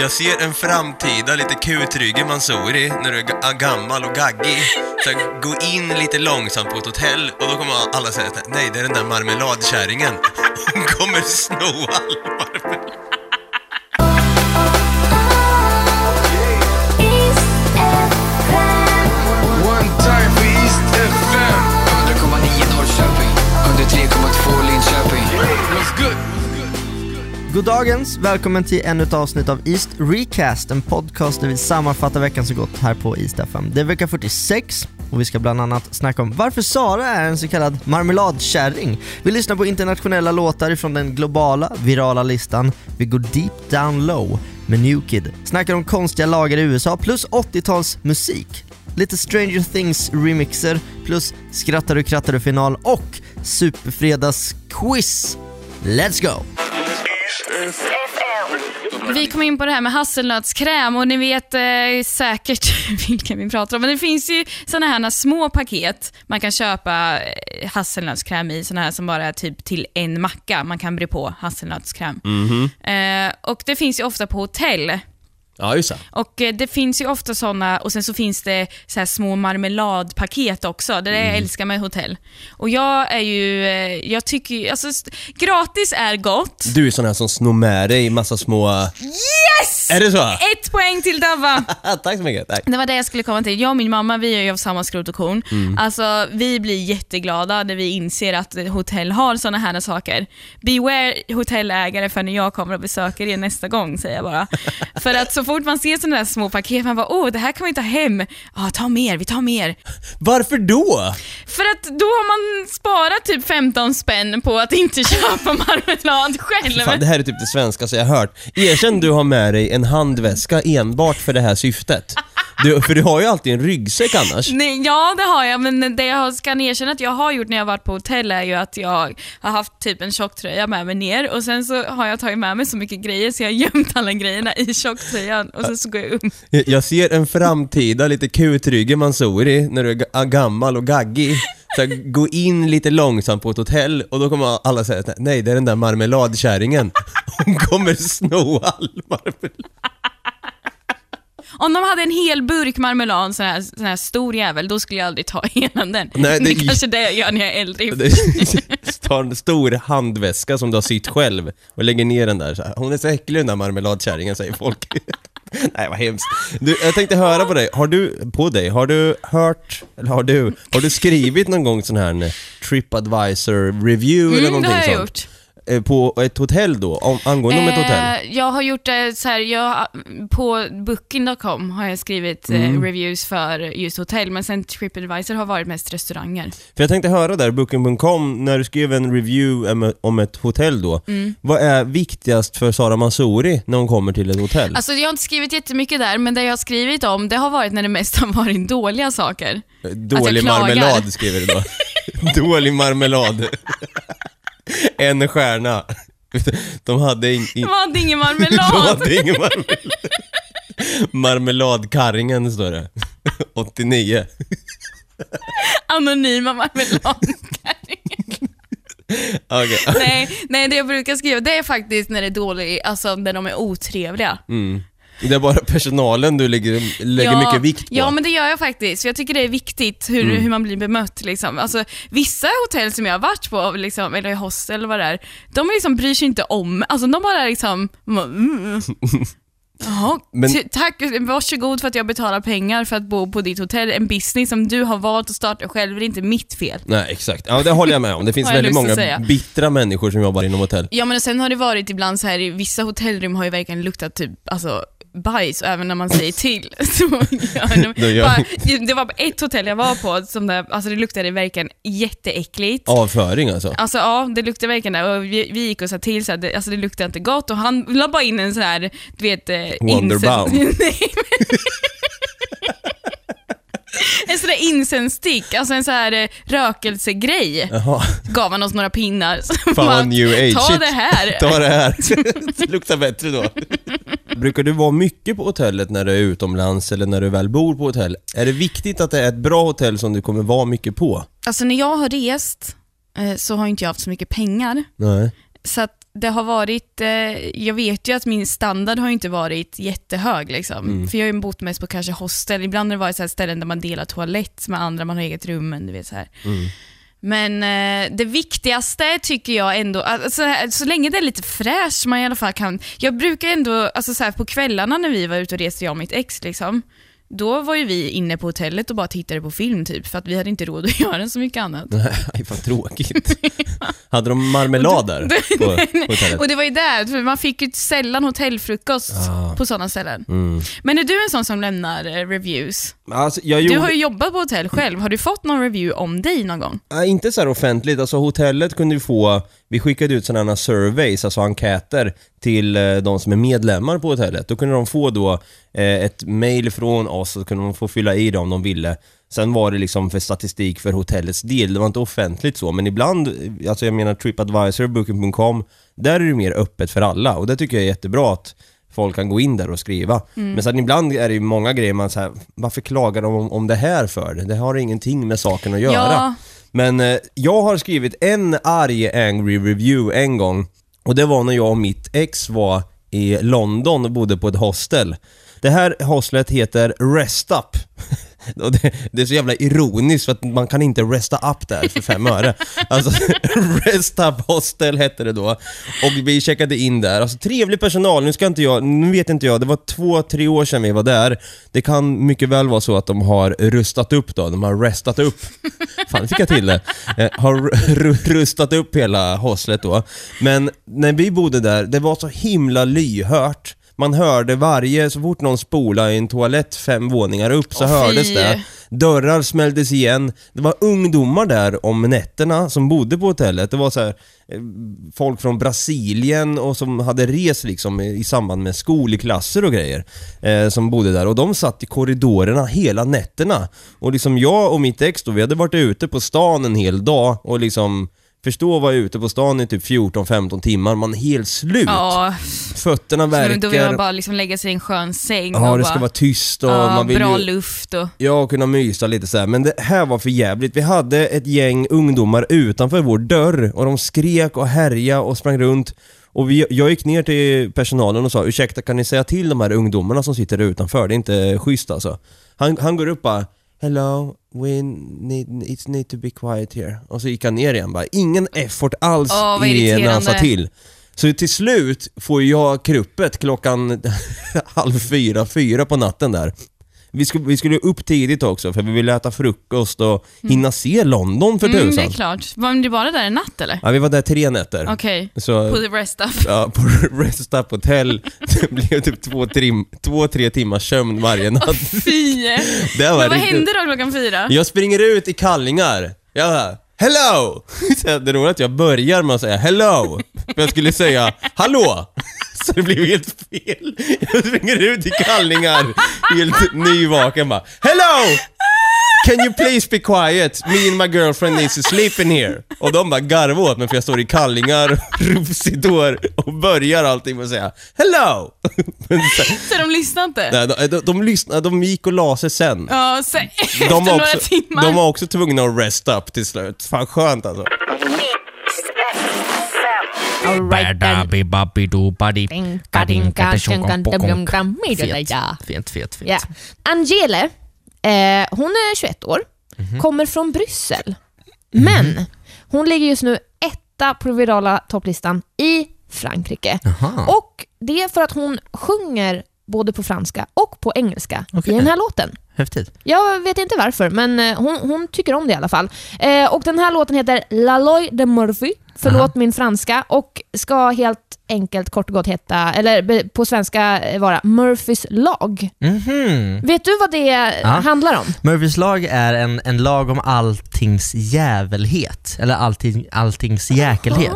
Jag ser en framtida lite kutryggig Mansouri när du är ga- gammal och gaggig. Så gå in lite långsamt på ett hotell och då kommer alla säga att nej, det är den där marmeladkärringen. Hon kommer sno all marmelad. One time for East FM. 100,9 Norrköping, 103,2 Linköping. What's good? Goddagens, välkommen till ännu ett avsnitt av East Recast, en podcast där vi sammanfattar veckan som gått här på East FM. Det är vecka 46 och vi ska bland annat snacka om varför Sara är en så kallad marmeladkärring. Vi lyssnar på internationella låtar ifrån den globala, virala listan. Vi går deep down low med New Kid. Snackar om konstiga lagar i USA plus 80-tals musik. Lite Stranger Things remixer plus skrattar du krattar du final och superfredagsquiz. Let's go! Vi kom in på det här med hasselnötskräm och ni vet eh, säkert vilka vi pratar om. Men det finns ju såna här små paket man kan köpa eh, hasselnötskräm i, såna här som bara är typ till en macka. Man kan bre på hasselnötskräm. Eh, och det finns ju ofta på hotell. Ja, just det. Och eh, det finns ju ofta såna och sen så finns det så här små marmeladpaket också. Det är det jag älskar med hotell. Och jag är ju, eh, jag tycker ju, alltså st- gratis är gott. Du är sån här som snor med dig massa små... Yes! Är det så? Ett poäng till Dava! Tack så mycket. Tack. Det var det jag skulle komma till. Jag och min mamma, vi är ju av samma skrot och korn. Mm. Alltså, vi blir jätteglada när vi inser att hotell har såna här saker. Beware hotellägare för när jag kommer och besöker er nästa gång, säger jag bara. för att så fort man ser såna där små paket, man bara åh, det här kan vi ta hem. Ja, ta mer, vi tar mer. Varför då? För att då har man sparat typ 15 spänn på att inte köpa marmelad själv. Fan, det här är typ det svenskaste jag har hört. Erkänn du har med dig en handväska enbart för det här syftet. Du, för du har ju alltid en ryggsäck annars. Nej, ja, det har jag, men det jag ska erkänna att jag har gjort när jag varit på hotell är ju att jag har haft typ en tjocktröja med mig ner och sen så har jag tagit med mig så mycket grejer så jag har gömt alla grejerna i tjocktröjan och sen så går jag um. Jag ser en framtida lite kutryggig Mansouri när du är ga- gammal och gaggig. Så gå in lite långsamt på ett hotell och då kommer alla säga att nej, det är den där marmeladkärringen. Hon kommer sno all marmelad. Om de hade en hel burk marmelad, sån här, sån här stor jävel, då skulle jag aldrig ta hela den. Nej, det, det- är kanske det jag gör när jag är äldre. Ta en stor handväska som du har sytt själv och lägger ner den där så här. Hon är så äcklig den där marmeladkärringen säger folk. Nej vad hemskt. Du, jag tänkte höra på dig, har du, på dig, har du hört, eller har du, har du skrivit någon gång sån här Tripadvisor review eller Mm, det någonting har jag sånt? gjort. Eh, På ett hotell då, om, angående om ett hotell? Eh, jag har gjort det så här, jag, på booking.com har jag skrivit Mm. eh, reviews för just hotell, men sen Tripadvisor har varit mest restauranger. För jag tänkte höra där, Booking.com, när du skrev en review om ett- hotell då, Mm. vad är viktigast för Sara Mansouri när hon kommer till ett hotell? Alltså jag har inte skrivit jättemycket där, men det jag har skrivit om, det har varit när det mest har varit dåliga saker. Dålig marmelad skriver du då. Dålig marmelad. en stjärna. De hade, in, in, De hade ingen de marmelad. hade ingen marmelad. Marmeladkarringen står det. 89. Anonyma marmelad. Okej. nej, nej, det jag brukar skriva, det är faktiskt när det är dåligt, alltså när de är otrevliga. Mm. Det är bara personalen du lägger, lägger mycket vikt på. Ja, men det gör jag faktiskt. Jag tycker det är viktigt hur, Mm. hur man blir bemött. Liksom. Alltså, vissa hotell som jag har varit på, liksom, eller hostel eller vad det är, de liksom bryr sig inte om, alltså de bara liksom, mm. Jaha, Men- tack, varsågod för att jag betalar pengar för att bo på ditt hotell. En business som du har valt att starta själv, det är inte mitt fel. Nej, exakt. Ja, det håller jag med om. Det finns väldigt många bittra människor som jobbar inom hotell. Ja men sen har det varit ibland så här, i vissa hotellrum har ju verkligen luktat typ, alltså bajs, även när man säger till. Så de, bara, det var ett hotell jag var på, som det, alltså det luktade verkligen jätteäckligt. Avföring alltså. Alltså ja, det luktade verkligen det. Och vi, vi gick och sa till så här, det, alltså det luktade inte gott och han la bara in en sån här, du vet... Eh, Wonderbaum. En sån där incense-stick, alltså en sån här eh, rökelsegrej. Jaha. Gav han oss några pinnar. Fan vad new age. Ta det här. Ta det här. det luktar bättre då. Brukar du vara mycket på hotellet när du är utomlands eller när du väl bor på hotell? Är det viktigt att det är ett bra hotell som du kommer vara mycket på? Alltså när jag har rest eh, så har inte jag haft så mycket pengar. Nej. Så att det har varit, eh, jag vet ju att min standard har inte varit jättehög liksom. Mm. För jag har ju bott mest på kanske hostel, ibland har det varit så ställen där man delar toalett med andra, man har eget rum, men du vet så här. Mm. Men eh, det viktigaste tycker jag ändå, alltså, så länge det är lite fräscht, man i alla fall kan, jag brukar ändå, alltså så här, på kvällarna när vi var ute och reste, jag och mitt ex liksom, då var ju vi inne på hotellet och bara tittade på film typ, för att vi hade inte råd att göra så mycket annat. Nej, vad tråkigt. Hade de marmelad där på hotellet? Och det var ju där, för man fick ju sällan hotellfrukost Ah. på sådana ställen. Mm. Men är du en sån som lämnar eh, reviews? Alltså, jag Du gjorde... har ju jobbat på hotell själv, har du fått någon review om dig någon gång? Ja, inte så här offentligt, alltså hotellet kunde vi få, vi skickade ut sådana här surveys, alltså enkäter till eh, de som är medlemmar på hotellet. Då kunde de få då eh, ett mail från oss och så kunde de få fylla i det om de ville. Sen var det liksom för statistik för hotellets del, det var inte offentligt så, men ibland, alltså jag menar Tripadvisor, Booking.com, där är det mer öppet för alla och det tycker jag är jättebra att folk kan gå in där och skriva. Men sen ibland är det ju många grejer man säger, varför klagar de om, om det här för? Det har ingenting med saken att göra. Ja. Men eh, jag har skrivit en arg angry review en gång och det var när jag och mitt ex var i London och bodde på ett hostel. Det här hostlet heter Rest Up. Och det, det är så jävla ironiskt för att man kan inte resta up där för fem öre. Alltså, Rest Up Hostel hette det då. Och vi checkade in där. Alltså trevlig personal, nu ska inte jag, nu vet inte jag, det var två, tre år sedan vi var där. Det kan mycket väl vara så att de har rustat upp då, de har restat upp. Fan, fick jag till det. Eh, har ru- rustat upp hela hostlet då. Men när vi bodde där, det var så himla lyhört. Man hörde varje, så fort någon spolade i en toalett fem våningar upp så Åh, hördes det. Dörrar smälldes igen. Det var ungdomar där om nätterna som bodde på hotellet. Det var så här, eh, folk från Brasilien och som hade rest liksom i i samband med skolklasser och grejer. Eh, som bodde där och de satt i korridorerna hela nätterna. Och liksom jag och mitt ex då, vi hade varit ute på stan en hel dag och liksom Förstå att vara ute på stan i typ 14-15 timmar, man är helt slut. Ja, Fötterna men då vill man bara liksom lägga sig i en skön säng Ja, och det bara, ska vara tyst och ja, man vill bra ju... luft och... Ja, kunna mysa lite så här. men det här var för jävligt. Vi hade ett gäng ungdomar utanför vår dörr och de skrek och härjade och sprang runt. Och vi, jag gick ner till personalen och sa ursäkta kan ni säga till de här ungdomarna som sitter utanför? Det är inte schysst alltså. Han, han går upp bara Hello, we need, it need to be quiet here. Och så gick han ner igen bara. Ingen effort alls Åh, vad i när han sa irriterande. till. Så till slut får jag kruppet klockan halv fyra, fyra på natten där. Vi skulle, vi skulle upp tidigt också för vi ville äta frukost och hinna se London för Mm, det tusan. är klart. Var ni bara där en natt eller? Ja, vi var där tre nätter. Okej, Så, på the rest up. ja, på Rest Up Hotel, det blev typ två, trim, två, tre timmars sömn varje natt. Fy! Det var Men vad riktigt- hände då klockan fyra? Jag springer ut i kallingar. Jag bara, hello! Så Det roliga är att jag börjar med att säga hello. För jag skulle säga hallå. Så det blev helt fel. Jag springer ut i kallingar, helt nyvaken bara, hello! Can you please be quiet? Me and my girlfriend needs to sleep in here. Och de bara garvar åt mig för jag står i kallingar, rufsigt hår och börjar allting med att säga hello! Men sen, Så de lyssnade inte? nej, de, de, de, lyssnade, de gick och la sig sen. Ja, så, efter några timmar. de var också tvungna att rest up till slut. Fan skönt alltså. Fint, fint, fint. Ja. Angele, eh, hon är 21 år, kommer från Bryssel. Men hon ligger just nu etta på den virala topplistan i Frankrike. Jaha. Och det är för att hon sjunger både på franska och på engelska Okej. i den här låten. Häftigt. Jag vet inte varför, men eh, hon, hon tycker om det i alla fall. Eh, och Den här låten heter La Loi de Murphy, förlåt min franska, och ska helt enkelt kort och gott heta, eller på svenska vara Murphys lag. Mhm. Vet du vad det Ja. handlar om? Murphys lag är en, en lag om alltings jävelhet, eller allting, alltings jäkelhet.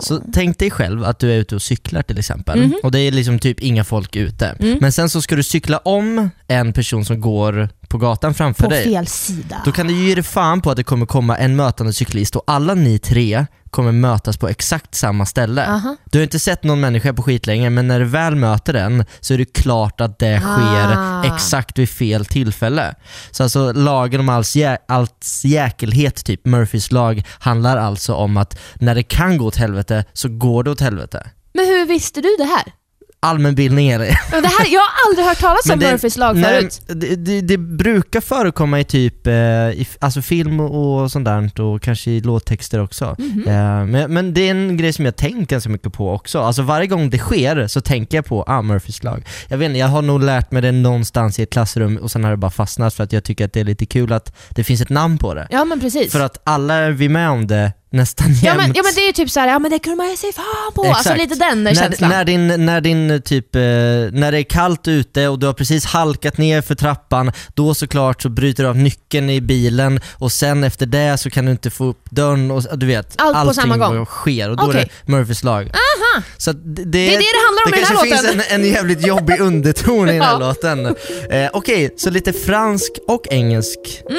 Så tänk dig själv att du är ute och cyklar till exempel, Mhm. och det är liksom typ inga folk ute. Mm. Men sen så ska du cykla om en person som går på på gatan framför På dig. fel sida. Då kan du ge dig fan på att det kommer komma en mötande cyklist och alla ni tre kommer mötas på exakt samma ställe. Aha. Du har inte sett någon människa på skitlänge men när du väl möter den så är det klart att det sker Ah. exakt vid fel tillfälle. Så alltså lagen om alls, jä- alls jäkelhet, typ Murphys lag, handlar alltså om att när det kan gå åt helvete så går det åt helvete. Men hur visste du det här? Allmänbildning är det. Det här jag har aldrig hört talas om det- Murphys lag förut. Det, det, det brukar förekomma i typ eh, i alltså film och sånt där och kanske i låttexter också. Mhm. Eh, men, men det är en grej som jag tänkt ganska mycket på också. Alltså varje gång det sker så tänker jag på ah, Murphys lag. Jag vet inte, jag har nog lärt mig det någonstans i ett klassrum och sen har det bara fastnat för att jag tycker att det är lite kul att det finns ett namn på det. Ja men precis. För att alla är vi med om det nästan jämt. ja, men, ja men det är typ såhär, ja men det kunde man ju säga fan på. Alltså Exakt. lite den när, känslan. när, din, när din typ, eh, när det är kallt ute och du har precis halkat ner för trappan, då såklart så bryter du av nyckeln i bilen och sen efter det så kan du inte få upp dörren och du vet, Allt på allting samma gång. sker och då är Okej. det Murphys lag. Aha. Så det, Det är det det handlar om det i den här kanske låten. finns en, en jävligt jobbig underton i den här Ja. låten. Eh, Okej, så lite fransk och engelsk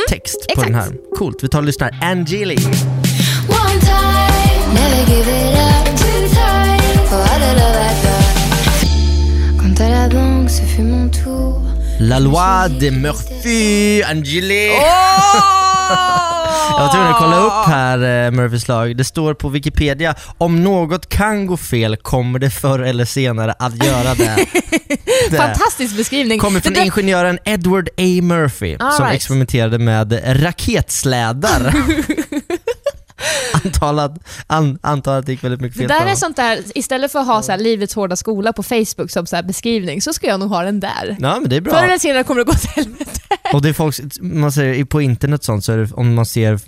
text på Mm, exakt. den här. Coolt, vi tar och lyssnar. Angeli. Never give it up. Two times, for all the love I got. Quand à la banque, ce fut mon tour. La loi de Murphy, Angeli. Jag var tvungen att kolla upp här eh, Murphys lag. Det står på Wikipedia, om något kan gå fel kommer det förr eller senare att göra det. det. Fantastisk beskrivning. Kommer från ingenjören Edward A. Murphy All som right. experimenterade med raketslädar. Antalet, an, det gick väldigt mycket Det fel där på är sånt där, istället för att ha så här, livets hårda skola på Facebook som så här beskrivning, så ska jag nog ha den där. Ja men det är bra. Förr eller senare kommer det gå till helvete. Och det är folk, man säger på internet sånt så är det, om man ser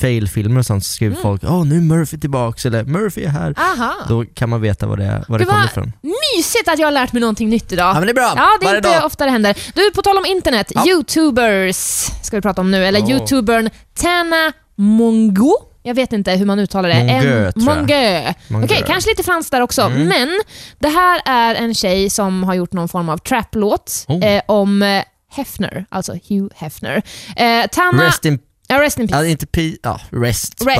fail-filmer och sånt så skriver Mm. folk åh nu är Murphy tillbaks eller Murphy är här. Aha. Då kan man veta vad det, vad det, Det kommer var ifrån. mysigt att jag har lärt mig någonting nytt idag. Ja men det är bra, Ja, det är varje inte dag. ofta det händer. Du, på tal om internet. Ja. Youtubers ska vi prata om nu, eller Oh. youtubern Tana Mongo. Jag vet inte hur man uttalar det. Mongö, En-. Mongö. Mongö. Okej, kanske lite franskt där också. Mm. Men det här är en tjej som har gjort någon form av trap-låt Oh. eh, om eh, Hefner, alltså Hugh Hefner. Eh, Tana... Rest in, ja, rest in peace. ja, inte pi, ja, rest, bara.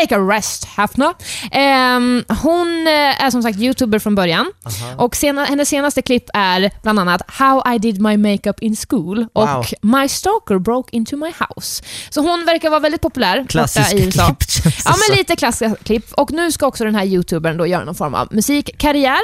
Take a rest, Hefner. Ehm, hon eh, är som sagt youtuber från början och sena, hennes senaste klipp är bland annat “How I did my makeup in school” Wow. och “My stalker broke into my house”. Så hon verkar vara väldigt populär borta Klassisk i USA. klipp Ja, men lite klassiska klipp. Och nu ska också den här youtubern då göra någon form av musikkarriär.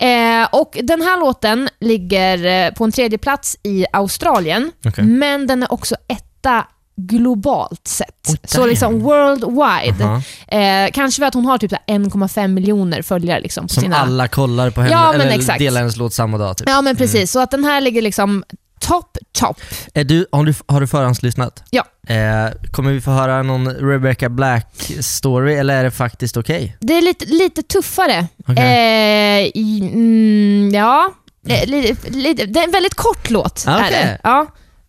Eh, och den här låten ligger eh, på en tredje plats i Australien, Okej. men den är också etta globalt sett. Oh, så liksom worldwide. Aha. Eh, kanske för att hon har typ så här 1,5 miljoner följare liksom på Som sina... alla kollar på henne, Ja, eller exakt. delar hennes låt samma dag typ. Ja men precis, så att den här ligger liksom top, top. Är du, har, du, har du förhandslyssnat? Ja. Eh, kommer vi få höra någon Rebecca Black-story eller är det faktiskt okej? Det är lite, lite tuffare. Okej. Eh, i, mm, ja, Eh, lite, lite, det är en väldigt kort låt. Ah, Är det. Ja.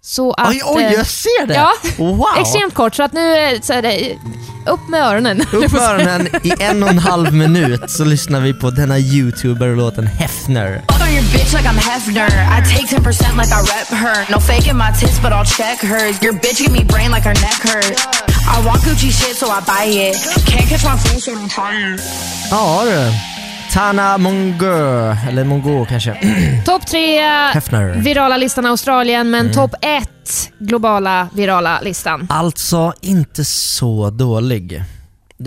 Så att, Oj, oj, eh, jag ser det! ja. Wow! Extremt kort, så att nu det så är det, upp med öronen. Upp med öronen i en och en halv minut så lyssnar vi på denna youtuber-låten Hefner. Fuck on your bitch like I'm Hefner. I take 10% like I rep her. No faking my tits, but I'll check hers. Your bitch give me brain like her neck hurt. I want Gucci shit, so I buy it. Can't catch my face when I'm tired. Ja du. Tana Mongo, eller Mongo kanske. Topp tre Hefner. virala listan Australien, Mm. men topp ett globala virala listan. Alltså inte så dålig.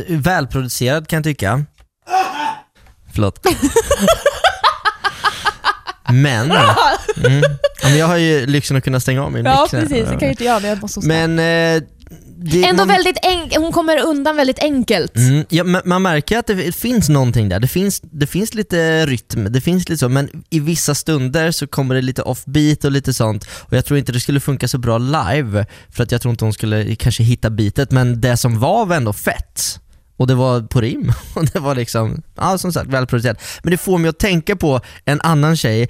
Välproducerad kan jag tycka. Förlåt. Men, mm, jag har ju lyxen att kunna stänga av min Ja, mick precis. Det kan ju inte jag, men jag måste Men eh, det, Ändå man, väldigt enk- hon kommer undan väldigt enkelt. Mm, ja, men man märker att det finns någonting där. Det finns, det finns lite rytm, det finns lite så, men i vissa stunder så kommer det lite offbeat och lite sånt. Och jag tror inte det skulle funka så bra live, för att jag tror inte hon skulle kanske hitta bitet, men det som var var ändå fett. Och det var på rim. Och det var liksom, ja som sagt välproducerat. Men det får mig att tänka på en annan tjej,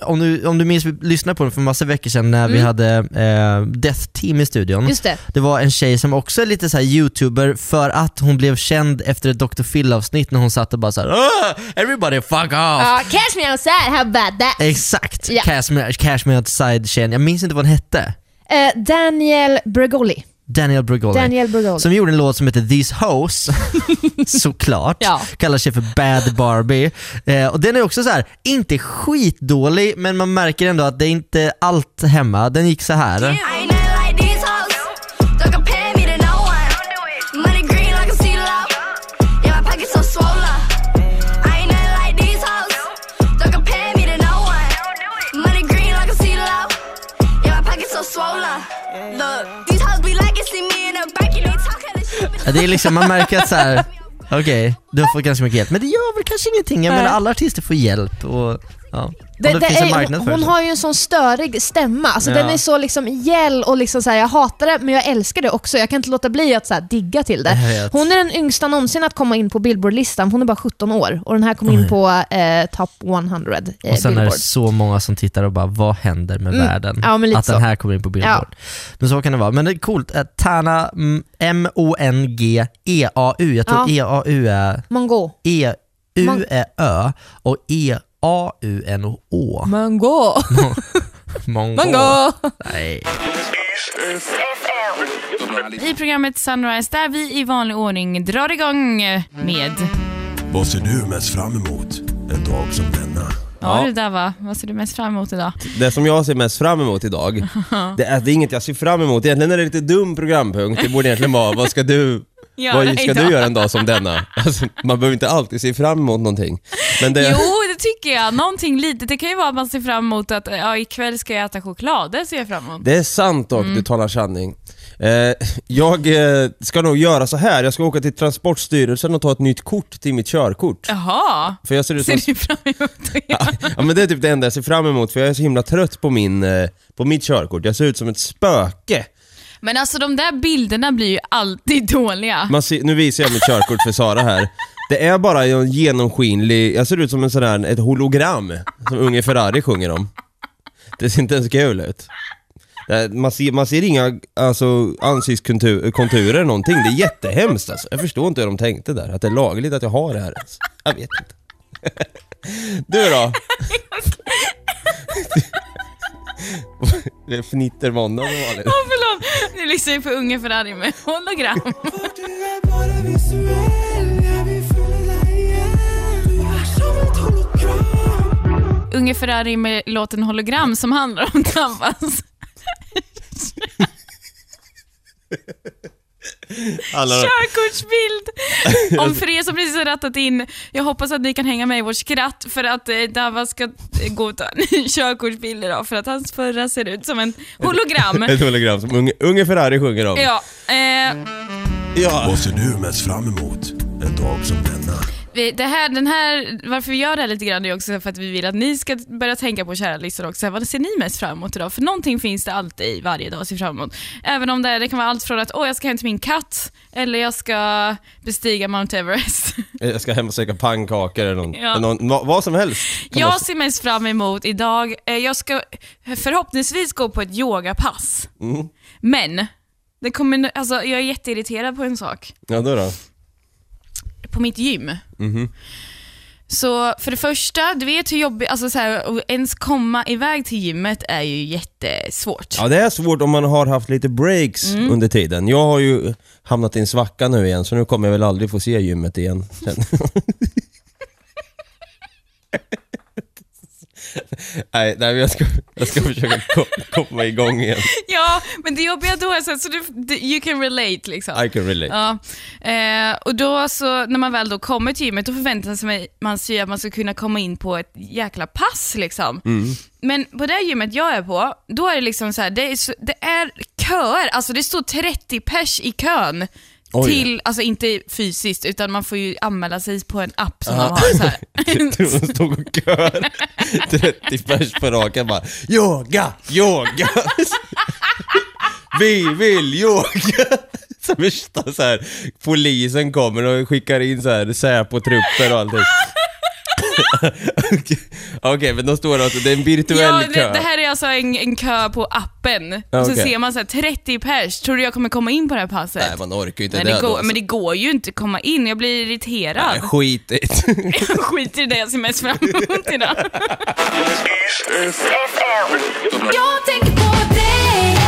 om du, om du minns, vi lyssnade på den för massa veckor sedan när vi hade eh, Death Team i studion. Just det. Det var en tjej som också är lite så här youtuber för att hon blev känd efter ett Dr. Phil-avsnitt när hon satt och bara såhär "Ah, “Everybody fuck off!” Ja, cash me outside, how about that? Exakt! Ja. Cash, me, cash me outside-tjejen, jag minns inte vad den hette. Eh, Daniel Bregoli. Daniel Brugoli. Daniel Bregoli. Som gjorde en låt som heter These Hoes, såklart. Ja. Kallar sig för Bad Barbie. Eh, och den är också så här, inte skitdålig, men man märker ändå att det är inte allt hemma. Den gick så här. Yeah. Look, Det är liksom, man märker att så här. okej, du har fått ganska mycket hjälp. Men det gör väl kanske ingenting. Jag menar alla artister får hjälp och ja. Det, det en är, hon, hon det. har ju en sån störig stämma, alltså Ja. den är så liksom gäll och liksom så här, jag hatar det men jag älskar det också. Jag kan inte låta bli att så här, digga till det. Hon är den yngsta någonsin att komma in på Billboard-listan, hon är bara 17 år och den här kom in Oj. på eh, Top 100 eh, Och sen är Billboard. det så många som tittar och bara, vad händer med Mm. världen? Ja, att den så. här kommer in på Billboard. Men så kan det vara. Men det är coolt. Eh, Tana mm, M-O-N-G-E-A-U. Jag tror Ja. E-A-U är Mongo. E-U är Ö och E-A-U-N-O. Mango. Mongo. Mango. Nej. I programmet Sunrise där vi i vanlig ordning drar igång med... Vad ser du mest fram emot en dag som denna? Ja, Ja. det där va. Vad ser du mest fram emot idag? Det som jag ser mest fram emot idag, det är, det är inget jag ser fram emot. Egentligen är det lite dum programpunkt. Det borde egentligen vara, vad ska du, Ja, vad ska idag. du göra en dag som denna? Alltså, man behöver inte alltid se fram emot någonting. Men det, Jo, det tycker jag. Någonting litet. Det kan ju vara att man ser fram emot att ja, ikväll ska jag äta choklad. Det ser jag fram emot. det är sant dock, du talar sanning. Eh, jag eh, ska nog göra så här. jag ska åka till Transportstyrelsen och ta ett nytt kort till mitt körkort. Jaha. För jag ser ut som... Ser du fram emot det? Ja, ja men det är typ det enda jag ser fram emot för jag är så himla trött på, min, eh, på mitt körkort. Jag ser ut som ett spöke. Men alltså de där bilderna blir ju alltid dåliga. Man ser, nu visar jag mitt körkort för Sara här. Det är bara en genomskinlig, jag ser ut som en sån där, ett hologram som Unge Ferrari sjunger om. Det ser inte ens kul ut. Man ser, man ser inga alltså, ansiktskonturer eller någonting, det är jättehemskt alltså. Jag förstår inte hur de tänkte där, att det är lagligt att jag har det här ens. Jag vet inte. Du då? Det är fnittermåndag som vanligt. Åh förlåt, nu lyssnar vi på Unge Ferrari med hologram. Unge Ferrari med låten Hologram som handlar om Alla, körkortsbild. Om för er som precis har rattat in, jag hoppas att ni kan hänga med i vårt skratt för att eh, Davas ska eh, gå och ta en körkortsbild idag för att hans förra ser ut som en hologram. ett hologram som Unge, Unge Ferrari sjunger om. Ja, eh, Ja. Vad ser du mest fram emot en dag som denna? Vi, det här, den här, varför vi gör det här lite grann är också för att vi vill att ni ska börja tänka på kära lyssnare också. Vad ser ni mest fram emot idag? För någonting finns det alltid varje dag att se fram emot. Även om det, det kan vara allt från att åh, jag ska hem till min katt eller jag ska bestiga Mount Everest. Jag ska hem och söka pannkakor eller någon, Ja. någon, vad, som helst. man Jag s- ser mest fram emot idag, eh, jag ska förhoppningsvis gå på ett yogapass. Mm. Men, det kommer, alltså, jag är jätteirriterad på en sak. Ja, då då? På mitt gym. Mhm. Så för det första, du vet hur jobbigt, alltså så här, att ens komma iväg till gymmet är ju jättesvårt. Ja, det är svårt om man har haft lite breaks Mm. under tiden. Jag har ju hamnat i en svacka nu igen, så nu kommer jag väl aldrig få se gymmet igen. Sen. nej, nej, jag ska, jag ska försöka ko- komma igång igen. Ja, men det jobbiga då är så, så du, you can relate liksom. I can relate. Ja, eh, och då så, när man väl då kommer till gymmet, då förväntar sig man sig att man ska kunna komma in på ett jäkla pass liksom. Mm. Men på det gymmet jag är på, då är det liksom så här, det är, så, det är köer, alltså det står 30 pers i kön. Oj. Till, alltså inte fysiskt, utan man får ju anmäla sig på en app som Aha. de har så här. Jag tror de stod och kör 30 pers på raken bara Yoga, yoga! Vi vill yoga! Så värsta så här, polisen kommer och skickar in så här Säpo-trupper och allting. Okej, Okej, men då står det alltså, det är en virtuell Ja, kö. det, det här är alltså en, en kö på appen. Och så ser man så här 30 pers. Tror du jag kommer komma in på det här passet? Nej, man orkar ju inte Nej, det, det då, går, alltså. Men det går ju inte att komma in, jag blir irriterad. Nej, skit i det. Jag skiter i det jag ser mest fram emot idag. Jag tänker på dig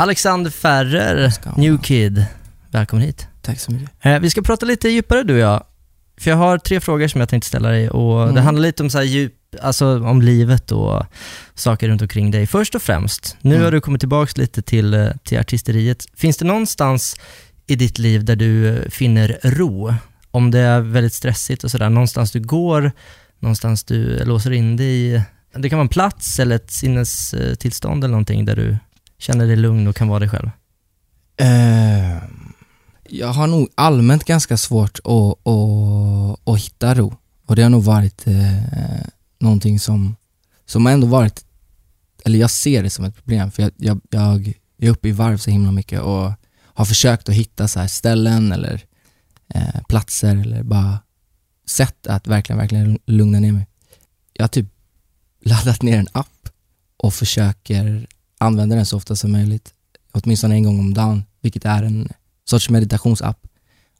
Alexander Ferrer, New Kid. Välkommen hit. Tack så mycket. Eh, vi ska prata lite djupare du och jag. För jag har tre frågor som jag tänkte ställa dig och det Mm. handlar lite om så här djup, alltså om livet och saker runt omkring dig. Först och främst, nu Mm. har du kommit tillbaks lite till, eh, till artisteriet. Finns det någonstans i ditt liv där du eh, finner ro? Om det är väldigt stressigt och sådär, någonstans du går, någonstans du låser in dig i. Det kan vara en plats eller ett sinnestillstånd eller någonting där du känner dig lugn och kan vara dig själv. Uh, jag har nog allmänt ganska svårt att, att, att hitta ro. Och det har nog varit eh, någonting som, som ändå varit, eller jag ser det som ett problem för jag, jag, jag är uppe i varv så himla mycket och har försökt att hitta så här ställen eller eh, platser eller bara sätt att verkligen, verkligen lugna ner mig. Jag har typ laddat ner en app och försöker använda den så ofta som möjligt åtminstone en gång om dagen, vilket är en sorts meditationsapp.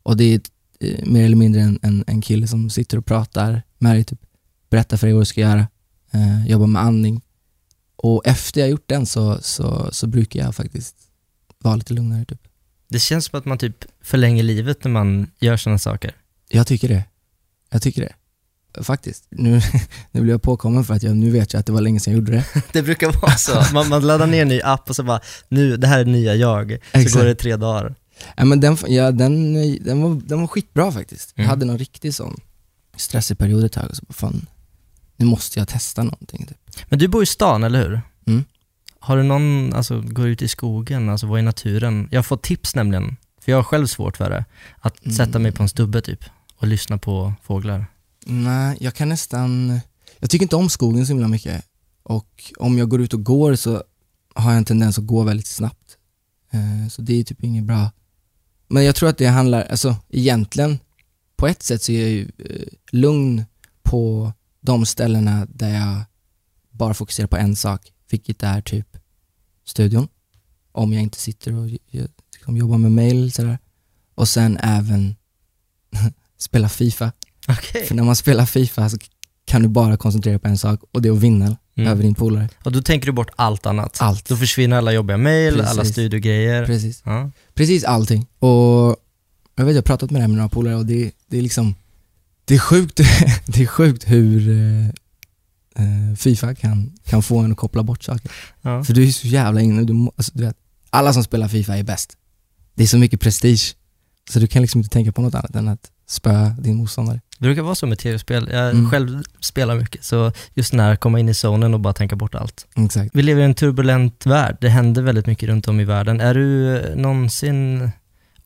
Och det är eh, mer eller mindre en, en, en kille som sitter och pratar med dig, typ, berättar för dig vad du ska göra, eh, jobbar med andning. Och efter jag gjort den så, så, så brukar jag faktiskt vara lite lugnare. Typ. Det känns som att man typ förlänger livet när man gör sådana saker. Jag tycker det. Jag tycker det. Faktiskt. Nu, nu blir jag påkommen för att jag nu vet jag att det var länge sedan jag gjorde det. Det brukar vara så. Man, man laddar ner en ny app och så bara, nu, det här är nya jag. Så Exakt. går det tre dagar. Ja, men den, ja, den, den, var, den var skitbra faktiskt. Mm. Jag hade någon riktig sån stressig period ett tag och så bara fan, nu måste jag testa någonting. Typ. Men du bor i stan, eller hur? Mm. Har du någon, alltså går ut i skogen, alltså vara i naturen? Jag har fått tips nämligen, för jag har själv svårt för det, att Mm. sätta mig på en stubbe typ och lyssna på fåglar. Nej, jag kan nästan, jag tycker inte om skogen så himla mycket. Och om jag går ut och går så har jag en tendens att gå väldigt snabbt. Eh, så det är typ inget bra. Men jag tror att det handlar, alltså egentligen, på ett sätt så är jag ju eh, lugn på de ställena där jag bara fokuserar på en sak, vilket är typ studion. Om jag inte sitter och liksom jobbar med mail sådär. Och sen även spela FIFA. Okej. För när man spelar FIFA så kan du bara koncentrera på en sak och det är att vinna Mm. över din polare. Och då tänker du bort allt annat? Allt. Då försvinner alla jobbiga mail, alla studiogrejer. Precis. Ja. Precis allting. Och jag vet, jag har pratat med det här med några polare och det, det är liksom, det är sjukt, det är sjukt hur eh, eh, Fifa kan, kan få en att koppla bort saker. Ja. För du är så jävla inne, du, alltså, du vet, alla som spelar Fifa är bäst. Det är så mycket prestige. Så du kan liksom inte tänka på något annat än att spöa din motståndare. Det brukar vara så med tv-spel. Jag Mm. själv spelar mycket, så just när komma in i zonen och bara tänka bort allt. Exakt. Vi lever i en turbulent värld. Det händer väldigt mycket runt om i världen. Är du någonsin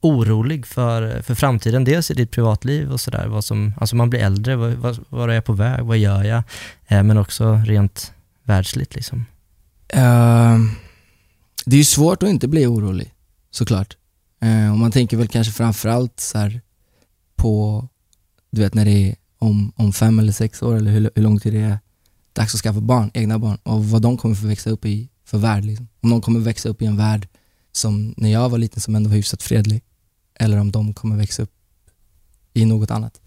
orolig för, för framtiden? Dels i ditt privatliv och sådär, vad som, alltså man blir äldre, vad, vad, vad är jag på väg, vad gör jag? Eh, men också rent världsligt liksom. Ehm, det är ju svårt att inte bli orolig, såklart. Uh, och man tänker väl kanske framförallt så här på, du vet när det är om, om fem eller sex år eller hur, hur lång tid det är dags att skaffa barn, egna barn och vad de kommer få växa upp i för värld. Liksom. Om de kommer växa upp i en värld som när jag var liten som ändå var hyfsat fredlig eller om de kommer växa upp i något annat.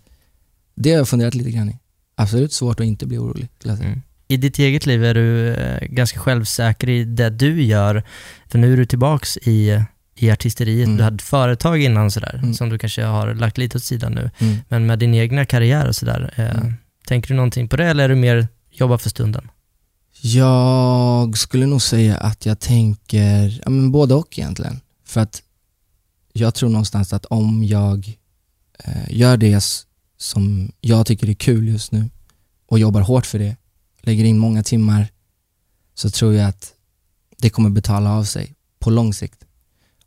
Det har jag funderat lite grann i. Absolut svårt att inte bli orolig, skulle jag säga. Mm. I ditt eget liv är du eh, ganska självsäker i det du gör, för nu är du tillbaks i, i artisteriet. Mm. Du hade företag innan sådär, Mm. som du kanske har lagt lite åt sidan nu. Mm. Men med din egna karriär och sådär, eh, Mm. tänker du någonting på det eller är du mer jobba för stunden? Jag skulle nog säga att jag tänker, ja men både och egentligen. För att jag tror någonstans att om jag eh, gör det som jag tycker är kul just nu och jobbar hårt för det, lägger in många timmar, så tror jag att det kommer betala av sig på lång sikt.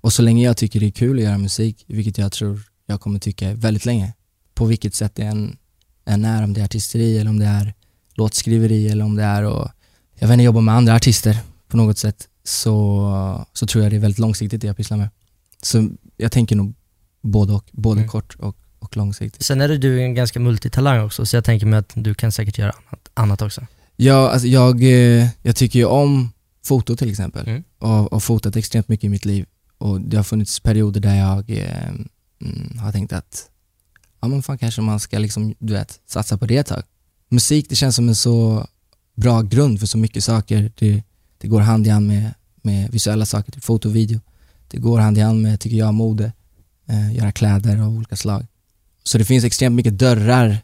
Och så länge jag tycker det är kul att göra musik, vilket jag tror jag kommer tycka väldigt länge, på vilket sätt det än, än är, om det är artisteri eller om det är låtskriveri eller om det är att, jag vet inte, jobba med andra artister på något sätt så, så tror jag det är väldigt långsiktigt det jag pysslar med. Så jag tänker nog både och, både kort och, och långsiktigt. Sen är det du en ganska multitalang också, så jag tänker mig att du kan säkert göra annat, annat också. Ja, alltså jag, eh, jag tycker ju om foto till exempel Mm. och, och fotat extremt mycket i mitt liv och det har funnits perioder där jag eh, mm, har tänkt att ja men fan kanske man ska liksom, du vet, satsa på det ett tag. Musik det känns som en så bra grund för så mycket saker. Det, det går hand i hand med, med visuella saker, typ foto och video. Det går hand i hand med, tycker jag, mode, eh, göra kläder av olika slag. Så det finns extremt mycket dörrar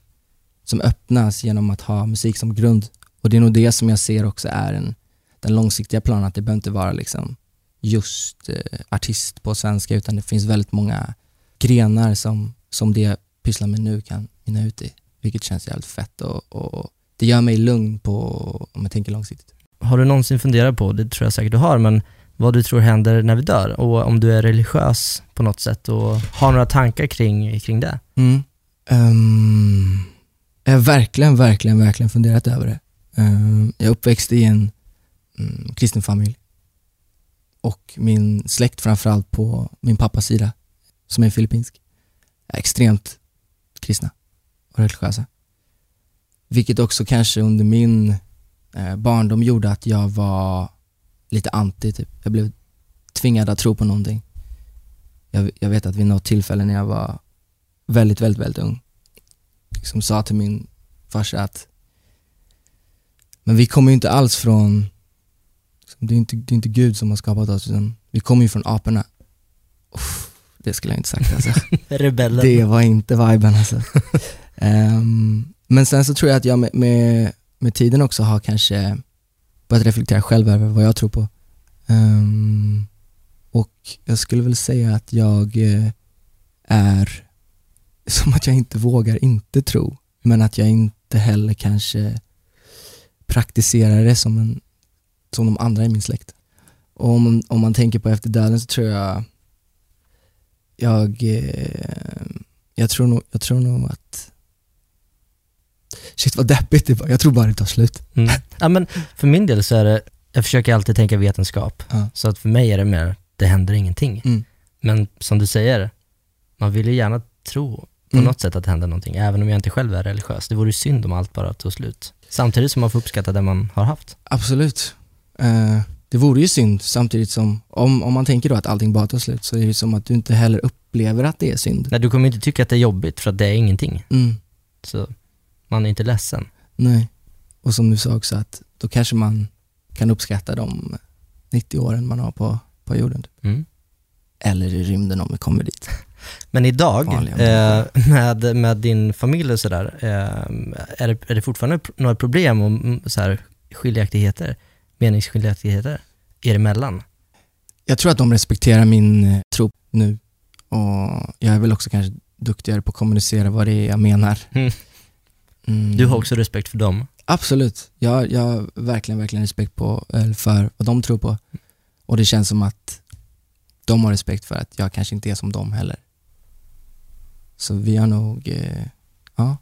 som öppnas genom att ha musik som grund. Och det är nog det som jag ser också är en, den långsiktiga planen, att det behöver inte vara liksom just eh, artist på svenska utan det finns väldigt många grenar som, som det jag pysslar med nu kan mynna ut i. Vilket känns jävligt fett och, och det gör mig lugn på, om jag tänker långsiktigt. Har du någonsin funderat på, det tror jag säkert du har, men vad du tror händer när vi dör? Och om du är religiös på något sätt och har några tankar kring, kring det? Mm. Ehm, jag har verkligen, verkligen, verkligen funderat över det. Ehm, jag är uppväxt i en mm, kristen familj. Och min släkt framförallt på min pappas sida, som är filippinsk, är extremt kristna och religiösa. Vilket också kanske under min eh, barndom gjorde att jag var lite anti, typ. Jag blev tvingad att tro på någonting. Jag, jag vet att vid något tillfälle när jag var väldigt, väldigt, väldigt ung, liksom sa till min farsa att men vi kommer ju inte alls från, det, är inte, det är inte Gud som har skapat oss, utan vi kommer ju från aporna. Uff, det skulle jag inte sagt alltså. Rebellen. Det var inte viben alltså. Ehm, men sen så tror jag att jag med, med, med tiden också har kanske börjat reflektera själv över vad jag tror på. Ehm, och jag skulle väl säga att jag eh, är som att jag inte vågar inte tro, men att jag inte heller kanske praktiserar det som, en, som de andra i min släkt. Och om, om man tänker på efter döden så tror jag jag, eh, jag, tror nog, jag tror nog att Shit vad deppigt det. Jag tror bara det tar slut. Mm. Ja, men för min del så är det, jag försöker alltid tänka vetenskap. Ja. Så att för mig är det mer, det händer ingenting. Mm. Men som du säger, man vill ju gärna tro på Mm. något sätt att det händer någonting, även om jag inte själv är religiös. Det vore ju synd om allt bara tog slut. Samtidigt som man får uppskatta det man har haft. Absolut. Eh, det vore ju synd samtidigt som, om, om man tänker då att allting bara tar slut så är det som att du inte heller upplever att det är synd. Nej, du kommer inte tycka att det är jobbigt för att det är ingenting. Mm. Så man är inte ledsen. Nej. Och som du sa också att då kanske man kan uppskatta de 90 åren man har på, på jorden. typ. Mm. Eller i rymden om vi kommer dit. Men idag, eh, med, med din familj och sådär, eh, är, det, är det fortfarande några problem och mm, så här, skiljaktigheter, meningsskiljaktigheter er emellan? Jag tror att de respekterar min eh, tro nu och jag är väl också kanske duktigare på att kommunicera vad det är jag menar. Mm. Mm. Du har också respekt för dem? Absolut. Jag, jag har verkligen, verkligen respekt på, för vad de tror på. Och det känns som att de har respekt för att jag kanske inte är som dem heller. Så vi har nog, eh, ja,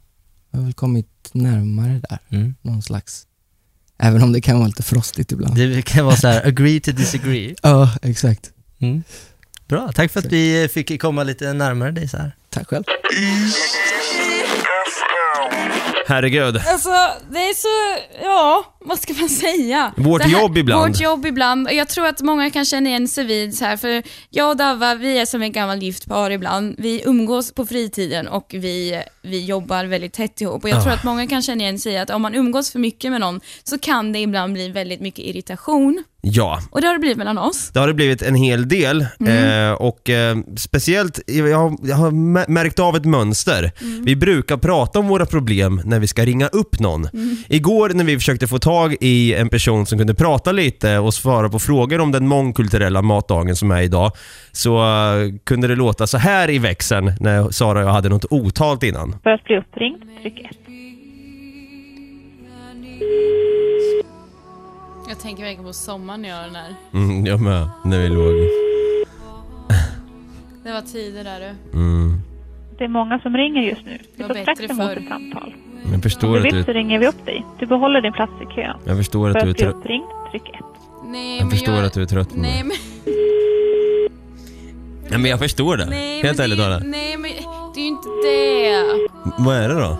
jag har väl kommit närmare där. Mm. Någon slags, även om det kan vara lite frostigt ibland. Det kan vara så här, agree to disagree. Ja, exakt. Mm. Bra, tack för att vi fick komma lite närmare dig så här. Tack själv. Herregud. Alltså, det är så, ja, vad ska man säga? Vårt Det jobb ibland. Vårt jobb ibland. Jag tror att många kan känna igen sig vid så här, för jag och Dava, vi är som ett gammalt gift par ibland. Vi umgås på fritiden och vi, vi jobbar väldigt tätt ihop. Och jag Ah. tror att många kan känna igen sig i att om man umgås för mycket med någon så kan det ibland bli väldigt mycket irritation. Ja. Och det har det blivit mellan oss. Det har det blivit en hel del Mm. eh, och eh, speciellt, jag har, jag har mä- märkt av ett mönster. Mm. Vi brukar prata om våra problem när vi ska ringa upp någon. Mm. Igår när vi försökte få tag i en person som kunde prata lite och svara på frågor om den mångkulturella matdagen som är idag, så eh, kunde det låta så här i växeln när Sara och jag hade något otalt innan. För att bli uppringd, tryck 1. Jag tänker verkligen på sommaren när jag gör den här. Mm, jag med, när vi låg. Det var tider där du. Mm. Det är många som ringer just nu. Vi Det var strax bättre emot förr. ett samtal. Jag förstår Om du att vill du, så ringer vi upp dig. Du behåller din plats i kön. jag förstår För att du är att bli trött. uppringd, tryck 1. Nej, Jag men förstår jag, att du är trött på Nej, men, Nej men jag förstår det. nej, Helt men ärligt det, Dara. Nej, men det är ju inte det. Vad är det då?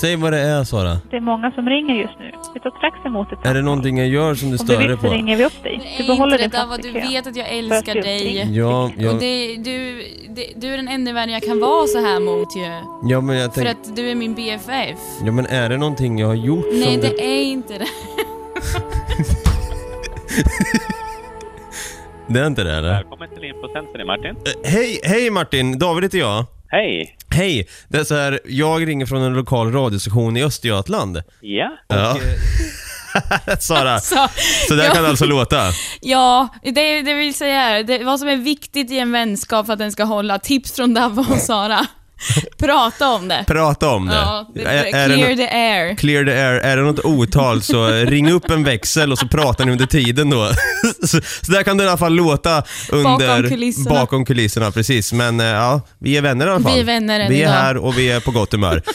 Säg vad det är Sara. Det är många som ringer just nu. Vi tar strax emot ett Är det någonting jag gör som du Om du stör dig vill så på? ringer vi upp dig. Det Du behåller inte din det där vad du vet att jag älskar bli dig. Ja, Och jag, det, du, det, du är den enda vän jag kan vara så här mot ju. ja men jag För att du är min BFF. Ja men är det någonting jag har gjort Nej, som du... det är inte det. Det är inte det eller? Välkommen till Infocenter, Martin. Eh, Hej, hej Martin! David heter jag. Hej! Hej! Det är så här, jag ringer från en lokal radiostation i Östergötland. Ja? Ja. Sara, Så, så där ja. kan det alltså låta. Ja, det, det vill säga det, vad som är viktigt i en vänskap för att den ska hålla, tips från Davva och Sara. Prata om det. Prata om det. Ja, det, Är- det är det clear nå- the air. Clear the air. Är det något otal så ring upp en växel och så pratar ni under tiden då. så, så där kan det i alla fall låta under... Bakom kulisserna. Bakom kulisserna, precis. Men eh, ja, vi är vänner i alla fall. Vi är vänner än Vi är idag. här och vi är på gott humör.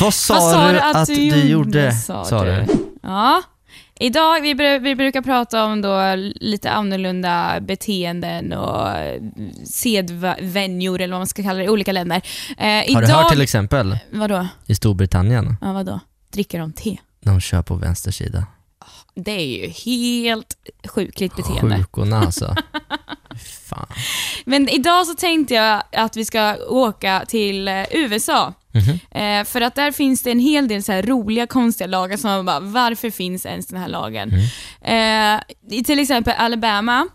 Vad sa, Vad sa du att, du gjorde? Sa du? Ja. Idag, vi, vi brukar prata om då lite annorlunda beteenden och sedvänjor eller vad man ska kalla det i olika länder. Eh, Har idag, du hört till exempel Vadå? i Storbritannien, Ja, vadå? Dricker de te? de kör på vänster sida. Det är ju helt sjukligt beteende. Sjukorna alltså. Fan. Men idag så tänkte jag att vi ska åka till eh, Mhm. Eh, för att där finns det en hel del så här roliga, konstiga lagar som man bara, varför finns ens den här lagen? Mm. Eh, I till exempel Alabama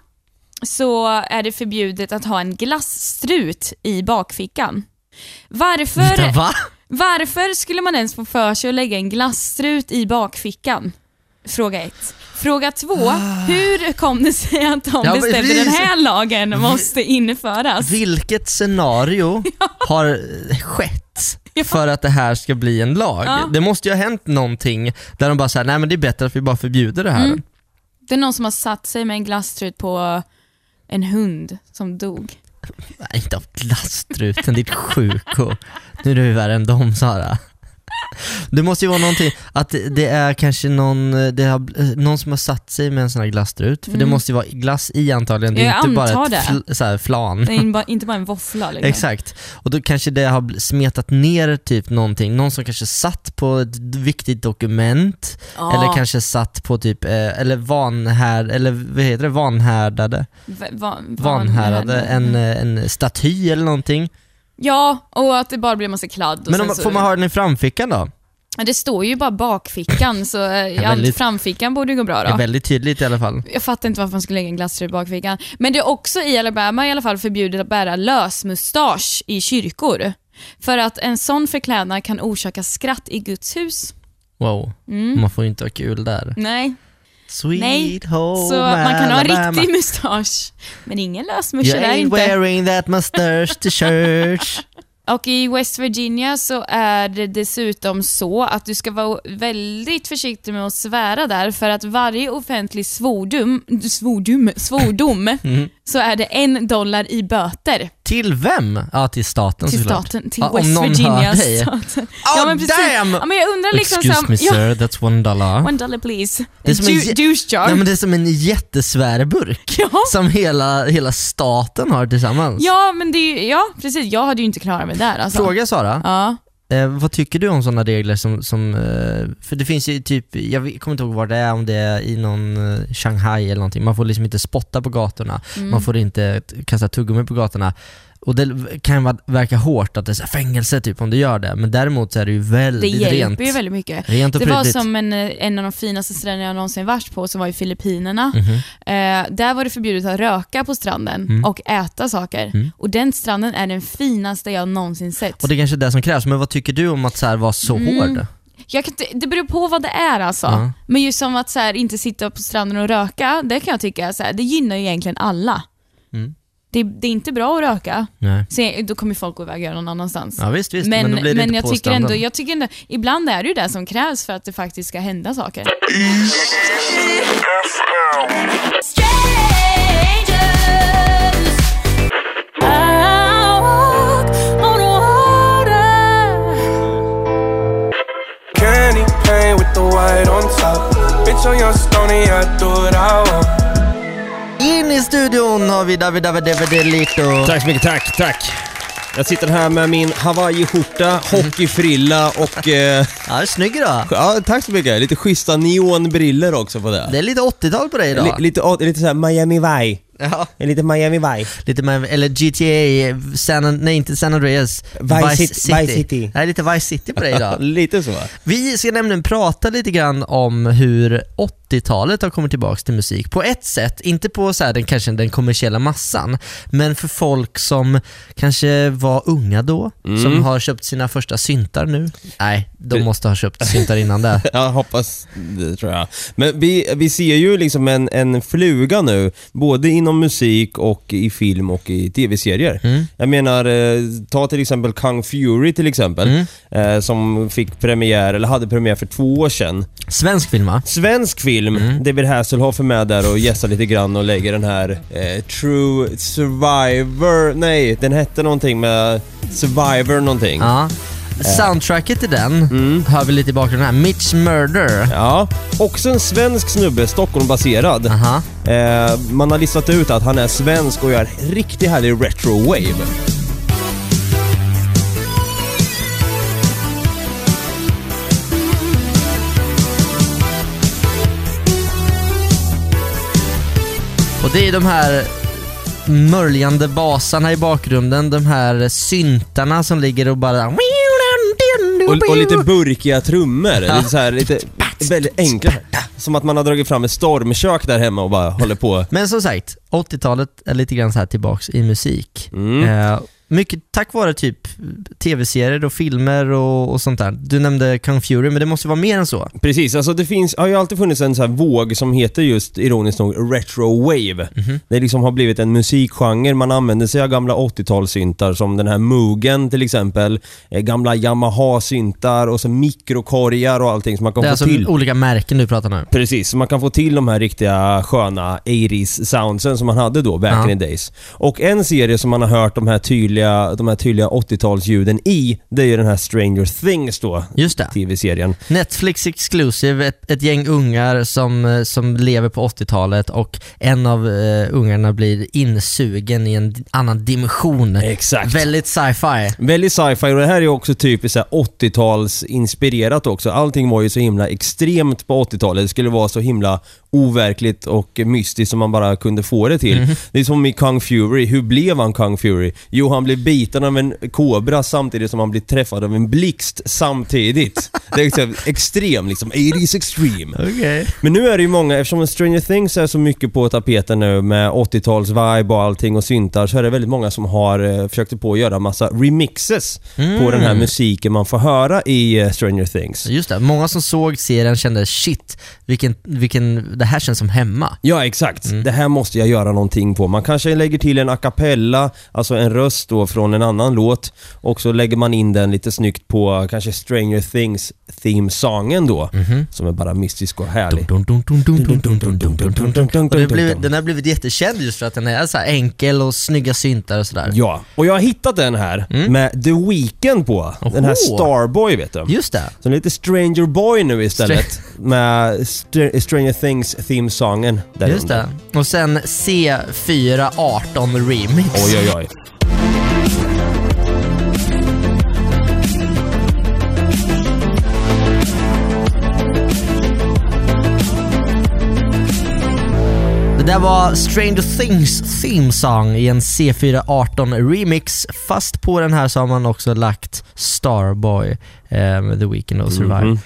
så är det förbjudet att ha en glasstrut i bakfickan. Varför, va? varför skulle man ens få för sig att lägga en glasstrut i bakfickan? Fråga ett. Fråga två, hur kom det sig att de. Ja, bestämde vi- den här lagen måste införas? Vilket scenario har skett för att det här ska bli en lag? Ja. Det måste ju ha hänt någonting där de bara säger nej men det är bättre att vi bara förbjuder det här. Mm. Det är någon som har satt sig med en glasstrut på en hund som dog. Nej, inte av glasstruten, ditt sjuko. Nu är du värre än dem Sara. Det måste ju vara någonting, att det är kanske någon, det har, någon som har satt sig med en sån här glasstrut, för det Mm. måste ju vara glass i antagligen, det är Jag inte bara ett det. fl, så här flan. Det är inte bara en våffla. Liksom. Exakt, och då kanske det har smetat ner typ någonting, någon som kanske satt på ett viktigt dokument, Ja. eller kanske satt på typ, eh, eller vanhärd, eller vad heter det, vanhärdade? Va- va- Vanhärdade, en, eh, en staty eller någonting. Ja, och att det bara blir massa kladd. Och Men om, så... får man ha den i framfickan då? Det står ju bara bakfickan, så eh, ja, väldigt- framfickan borde gå bra Det är då. väldigt tydligt i alla fall. Jag fattar inte varför man skulle lägga en glasstrut i bakfickan. Men det är också i Alabama i alla fall förbjudet att bära lösmustasch i kyrkor. För att en sån förklädnad kan orsaka skratt i Guds hus. Wow, Mm. man får ju inte ha kul där. Nej, Sweet Nej, home så man kan ha en riktig mustasch. Men ingen You lösmusche där ain't inte. wearing that mustache to church. Och i West Virginia så är det dessutom så att du ska vara väldigt försiktig med att svära där för att varje offentlig svordom, svordom, svordom Mm. Så är det en dollar i böter. Till vem? Ja, till staten Till såklart. staten, till ja, West om någon Virginia hör dig. staten. Oh, damn! Ja, men jag undrar liksom Excuse me här- sir, that's one dollar. One dollar please. Det är som en, Du- jä- douche jar. Nej, men det är som en jättesvärburk som hela, hela staten har tillsammans. Ja, men det är ju, ja precis. Jag hade ju inte klarat mig där alltså. Fråga Sara, Ja. Eh, vad tycker du om sådana regler som, som eh, för det finns ju typ, jag kommer inte ihåg var det är, om det är i någon eh, Shanghai eller någonting, man får liksom inte spotta på gatorna, Mm. man får inte kasta tuggummi på gatorna. Och det kan vara- verka hårt att det är fängelse typ om du gör det, men däremot så är det ju Det väldigt hjälper rent. ju väldigt mycket. Rent och det var som en, en av de finaste stränderna jag någonsin varit på, som var i Filippinerna. Mhm. Eh, där var det förbjudet att röka på stranden Mm. och äta saker. Mm. Och den stranden är den finaste jag någonsin sett. Och det är kanske är det som krävs, men vad tycker du om att så här vara så Mm. hård? Jag kan, det beror på vad det är alltså. Ja. Men just som att så här, inte sitta på stranden och röka, det kan jag tycka så här, det gynnar ju egentligen alla det, det, är inte bra att röka. Nej. Så, då kommer folk gå iväg och göra någon annanstans. Ja, visst, visst. Men, men, men jag, tycker ändå, jag tycker ändå, ibland är det ju det som krävs för att det faktiskt ska hända saker. Candy paint with the white on top Bitch, on your stony, I do what I want i studion har vi David David David Lito. Tack så mycket, tack, tack. Jag sitter här med min hawaiiskjorta, hockeyfrilla och... Eh, ja, snygg idag. Ja, tack så mycket. Lite schyssta neonbriller också på det. Det är lite 80-tal på dig idag. Li- lite, lite såhär Miami Vice. Ja. Lite Miami Vice. Lite med, eller GTA, San, nej inte San Andreas, Vice City- Vice City. Nej, lite Vice City på dig idag. lite så. Vi ska nämligen prata lite grann om hur 80-talet har kommit tillbaka till musik. På ett sätt, inte på så här, den, kanske den kommersiella massan, men för folk som kanske var unga då, Mm. som har köpt sina första syntar nu. Nej, de måste ha köpt syntar innan det. Jag hoppas det tror jag. Men vi, vi ser ju liksom en, en fluga nu, både inom musik och i film och i tv-serier. Mm. Jag menar, eh, ta till exempel Kung Fury till exempel, Mm. eh, som fick premiär, eller hade premiär för två år sedan. Svensk film va? Svensk film, Mm. David Hasselhoff är med där och gästar lite grann och lägger den här eh, True Survivor, nej den hette någonting med Survivor någonting. Ja. Soundtracket till den hör vi lite i bakgrunden här. Mitch Murder. Ja, också en svensk snubbe, Stockholmbaserad. Aha. Eh, man har listat ut att han är svensk och gör riktigt härlig retro-wave. Och det är de här mörljande basarna i bakgrunden, de här syntarna som ligger och bara... Och, och lite burkiga trummor. Lite, så här, lite väldigt enkla. Som att man har dragit fram ett stormkök där hemma och bara håller på. Men som sagt, 80-talet är lite grann så här tillbaks i musik. Mm. Eh, mycket tack vare typ tv-serier och filmer och, och sånt där. Du nämnde Kung Fury, men det måste vara mer än så. Precis, alltså det finns, har ju alltid funnits en sån här våg som heter just, ironiskt nog, retro-wave. Det liksom har blivit en musikgenre, man använder sig av gamla 80-talssyntar som den här Moogen till exempel, eh, gamla Yamaha-syntar och så mikrokorgar och allting som man kan Det är få alltså till. olika märken du pratar om. Precis, man kan få till de här riktiga sköna 80s soundsen som man hade då, back Ja. in the days. Och en serie som man har hört de här tydliga, de här tydliga 80-talsljuden i, det är ju den här Stranger Things då. Just det. TV-serien. Netflix exclusive, ett, ett gäng ungar som, eh, som lever på 80-talet och en av eh, ungarna blir insugen i en annan dimension. Exakt. Väldigt sci-fi. Väldigt sci-fi och det här är också typiskt så här 80-tals inspirerat också. Allting var ju så himla extremt på 80-talet. Det skulle vara så himla overkligt och mystiskt som man bara kunde få det till. Mhm. Det är som i Kung Fury. Hur blev han Kung Fury? Jo, han blev biten av en kobra samtidigt som han blev träffad av en blixt samtidigt. Det är så extrem liksom. 80s extreme. Okej. Men nu är det ju många, eftersom Stranger Things är så mycket på tapeten nu med 80-tals vibe och allting och syntar så är det väldigt många som har eh, försökt på att göra massa remixes på den här musiken man får höra i eh, Stranger Things. Just det, många som såg serien kände shit, vilken, vilken, det här känns som hemma. Ja, exakt. Mm. Det här måste jag göra någonting på. Man kanske lägger till en a cappella, alltså en röst då från en annan låt och så lägger man in den lite snyggt på kanske Stranger Things-themesången då, mm -hmm. som är bara mystisk och härlig. Den har blivit jättekänd just för att den är så enkel och snygga syntar och sådär. Ja, och jag har hittat den här mm. med The Weeknd på. Oho. Den här Starboy vet du. Just det. Så den är lite Stranger Boy nu istället Str med Str Stranger Things theme-sången där Just det. Och sen C418 Remix. Oj, oj, oj. Det där var Stranger Things theme song i en C418 remix. Fast på den här så har man också lagt Starboy eh, The Weeknd och Survive. Mhm.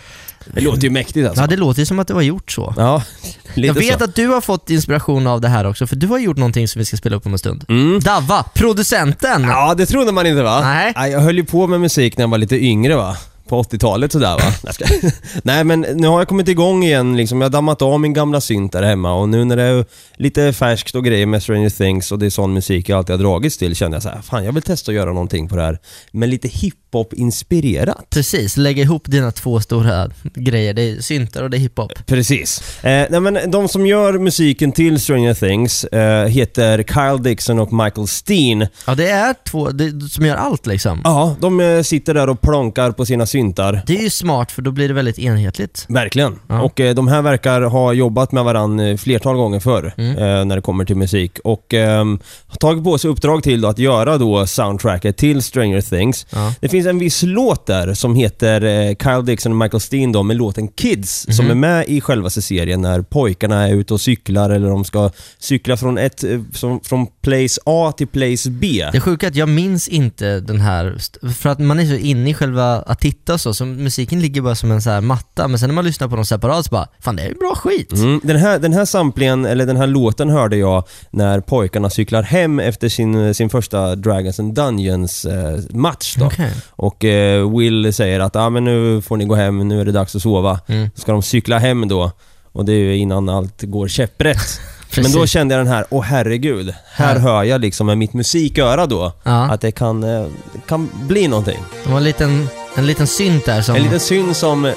Det låter ju mäktigt alltså. Ja, det låter ju som att det var gjort så. Ja, lite Jag vet så. att du har fått inspiration av det här också, för du har gjort någonting som vi ska spela upp om en stund. Mm. Davva, producenten! Ja, det trodde man inte va? Nej. Jag höll ju på med musik när jag var lite yngre va? På 80-talet sådär va? Jag ska- Nej men nu har jag kommit igång igen liksom. Jag har dammat av min gamla synt där hemma och nu när det är lite färskt och grejer med Stranger Things och det är sån musik jag alltid har dragits till känner jag så här, fan jag vill testa att göra någonting på det här. Men lite hiphop-inspirerat. Precis, lägga ihop dina två stora grejer. Det är syntar och det är hiphop. Precis. Eh, nej men de som gör musiken till Stranger Things eh, heter Kyle Dixon och Michael Steen. Ja, det är två det, som gör allt liksom. Ja, de eh, sitter där och plonkar på sina syntar. Det är ju smart för då blir det väldigt enhetligt. Verkligen. Ja. Och eh, de här verkar ha jobbat med varandra flertal gånger förr Mm. eh, när det kommer till musik. Och ehm, har tagit på sig uppdrag till då, att göra då soundtracket till Stranger Things. Ja. Det finns en viss låt där som heter eh, Kyle Dixon och Michael Steen då, med låten Kids som Mhm. är med i själva serien när pojkarna är ute och cyklar eller de ska cykla från, ett, eh, som, från place A till place B. Det sjuka är att jag minns inte den här, för att man är så inne i själva att titta och så, så musiken ligger bara som en så här matta, men sen när man lyssnar på dem separat så bara, fan det är ju bra skit. Mm, den, här, den här samplingen, eller den här låten hörde jag när pojkarna cyklar hem efter sin, sin första Dragons and Dungeons eh, match då. Okej. Och eh, Will säger att ah, men nu får ni gå hem, nu är det dags att sova. Mm. Så ska de cykla hem då. Och det är ju innan allt går käpprätt. Men Precis. då kände jag den här, åh herregud. Här Här. hör jag liksom med mitt musiköra då, Ja. att det kan, eh, kan bli någonting. Det var en liten, en liten synt där som... En liten syn som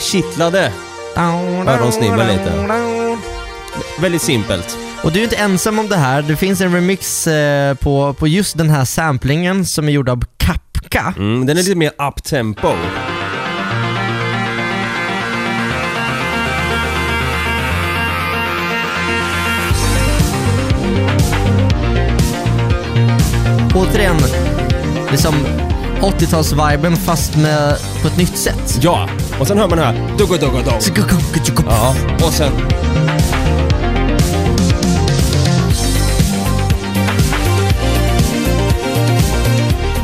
kittlade öronsnibben lite. Väldigt simpelt. Och du är inte ensam om det här, det finns en remix eh, på, på just den här samplingen som är gjord av Kapka. Mm, den är lite mer up-tempo. Återigen, det är som 80-tals-viben fast med, på ett nytt sätt. Ja, och sen hör man här. Dugga, dugga, dugga. Ja, och sen...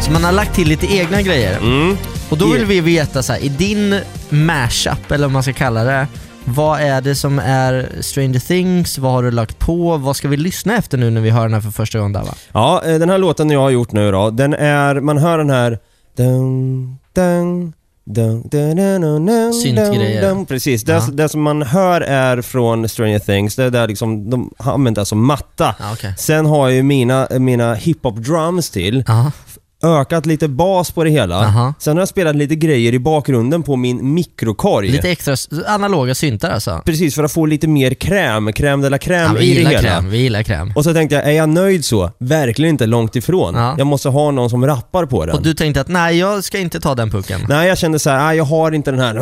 Så man har lagt till lite egna grejer. Mm. Och då vill vi veta så här, i din mashup, eller vad man ska kalla det, vad är det som är Stranger Things? Vad har du lagt på? Vad ska vi lyssna efter nu när vi hör den här för första gången Dava? Ja, eh, den här låten jag har gjort nu då, den är... Man hör den här... Dun, dun, Syntgrejer. Precis, det, Ja. det som man hör är från Stranger Things, det är där liksom, de har använt det som matta. Ja, okej. Sen har jag ju mina, mina hiphop drums till, Aha. Ökat lite bas på det hela. Aha. Sen har jag spelat lite grejer i bakgrunden på min mikrokorg. Lite extra analoga syntar alltså. Precis, för att få lite mer kräm, crème de la crème Ja, i det hela. kräm, vi gillar kräm. Och så tänkte jag, är jag nöjd så? Verkligen inte långt ifrån. Ja. Jag måste ha någon som rappar på den. Och du tänkte att nej, jag ska inte ta den pucken. Nej, jag kände så här, nej, jag har inte den här,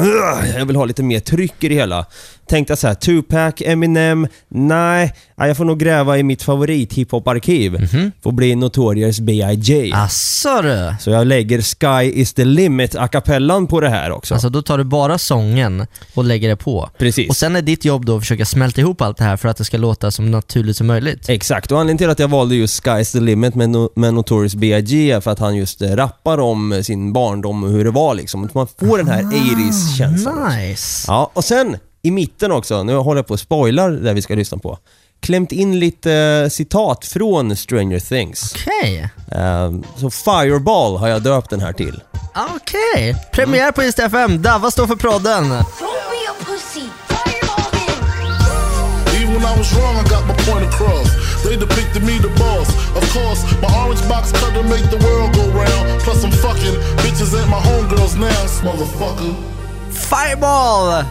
jag vill ha lite mer tryck i det hela. Tänkte jag så här, Tupac, Eminem, nej, jag får nog gräva i mitt favorit hiphop-arkiv. Mhm. Får bli Notorious B.I.J. Asså du! Så jag lägger Sky is the limit a cappellan på det här också. Alltså då tar du bara sången och lägger det på. Precis. Och sen är ditt jobb då att försöka smälta ihop allt det här för att det ska låta så naturligt som möjligt. Exakt, och anledningen till att jag valde just Sky is the limit med, no med Notorious B.I.G. är för att han just eh, rappar om eh, sin barndom och hur det var liksom. Man får den här 80s-känslan. Nice! Ja, och sen i mitten också, nu håller jag på att spoilar det vi ska lyssna på. Klämt in lite eh, citat från Stranger Things. Okej. Eh, så Fireball har jag döpt den här till. Okej. Premiär på East FM. Dava står för prodden. When I was wrong, I got my point across. They depicted me the boss. Of course, my orange box cutter make the world go round. Plus I'm fucking bitches ain't my homegirls now, motherfucker. Fireball!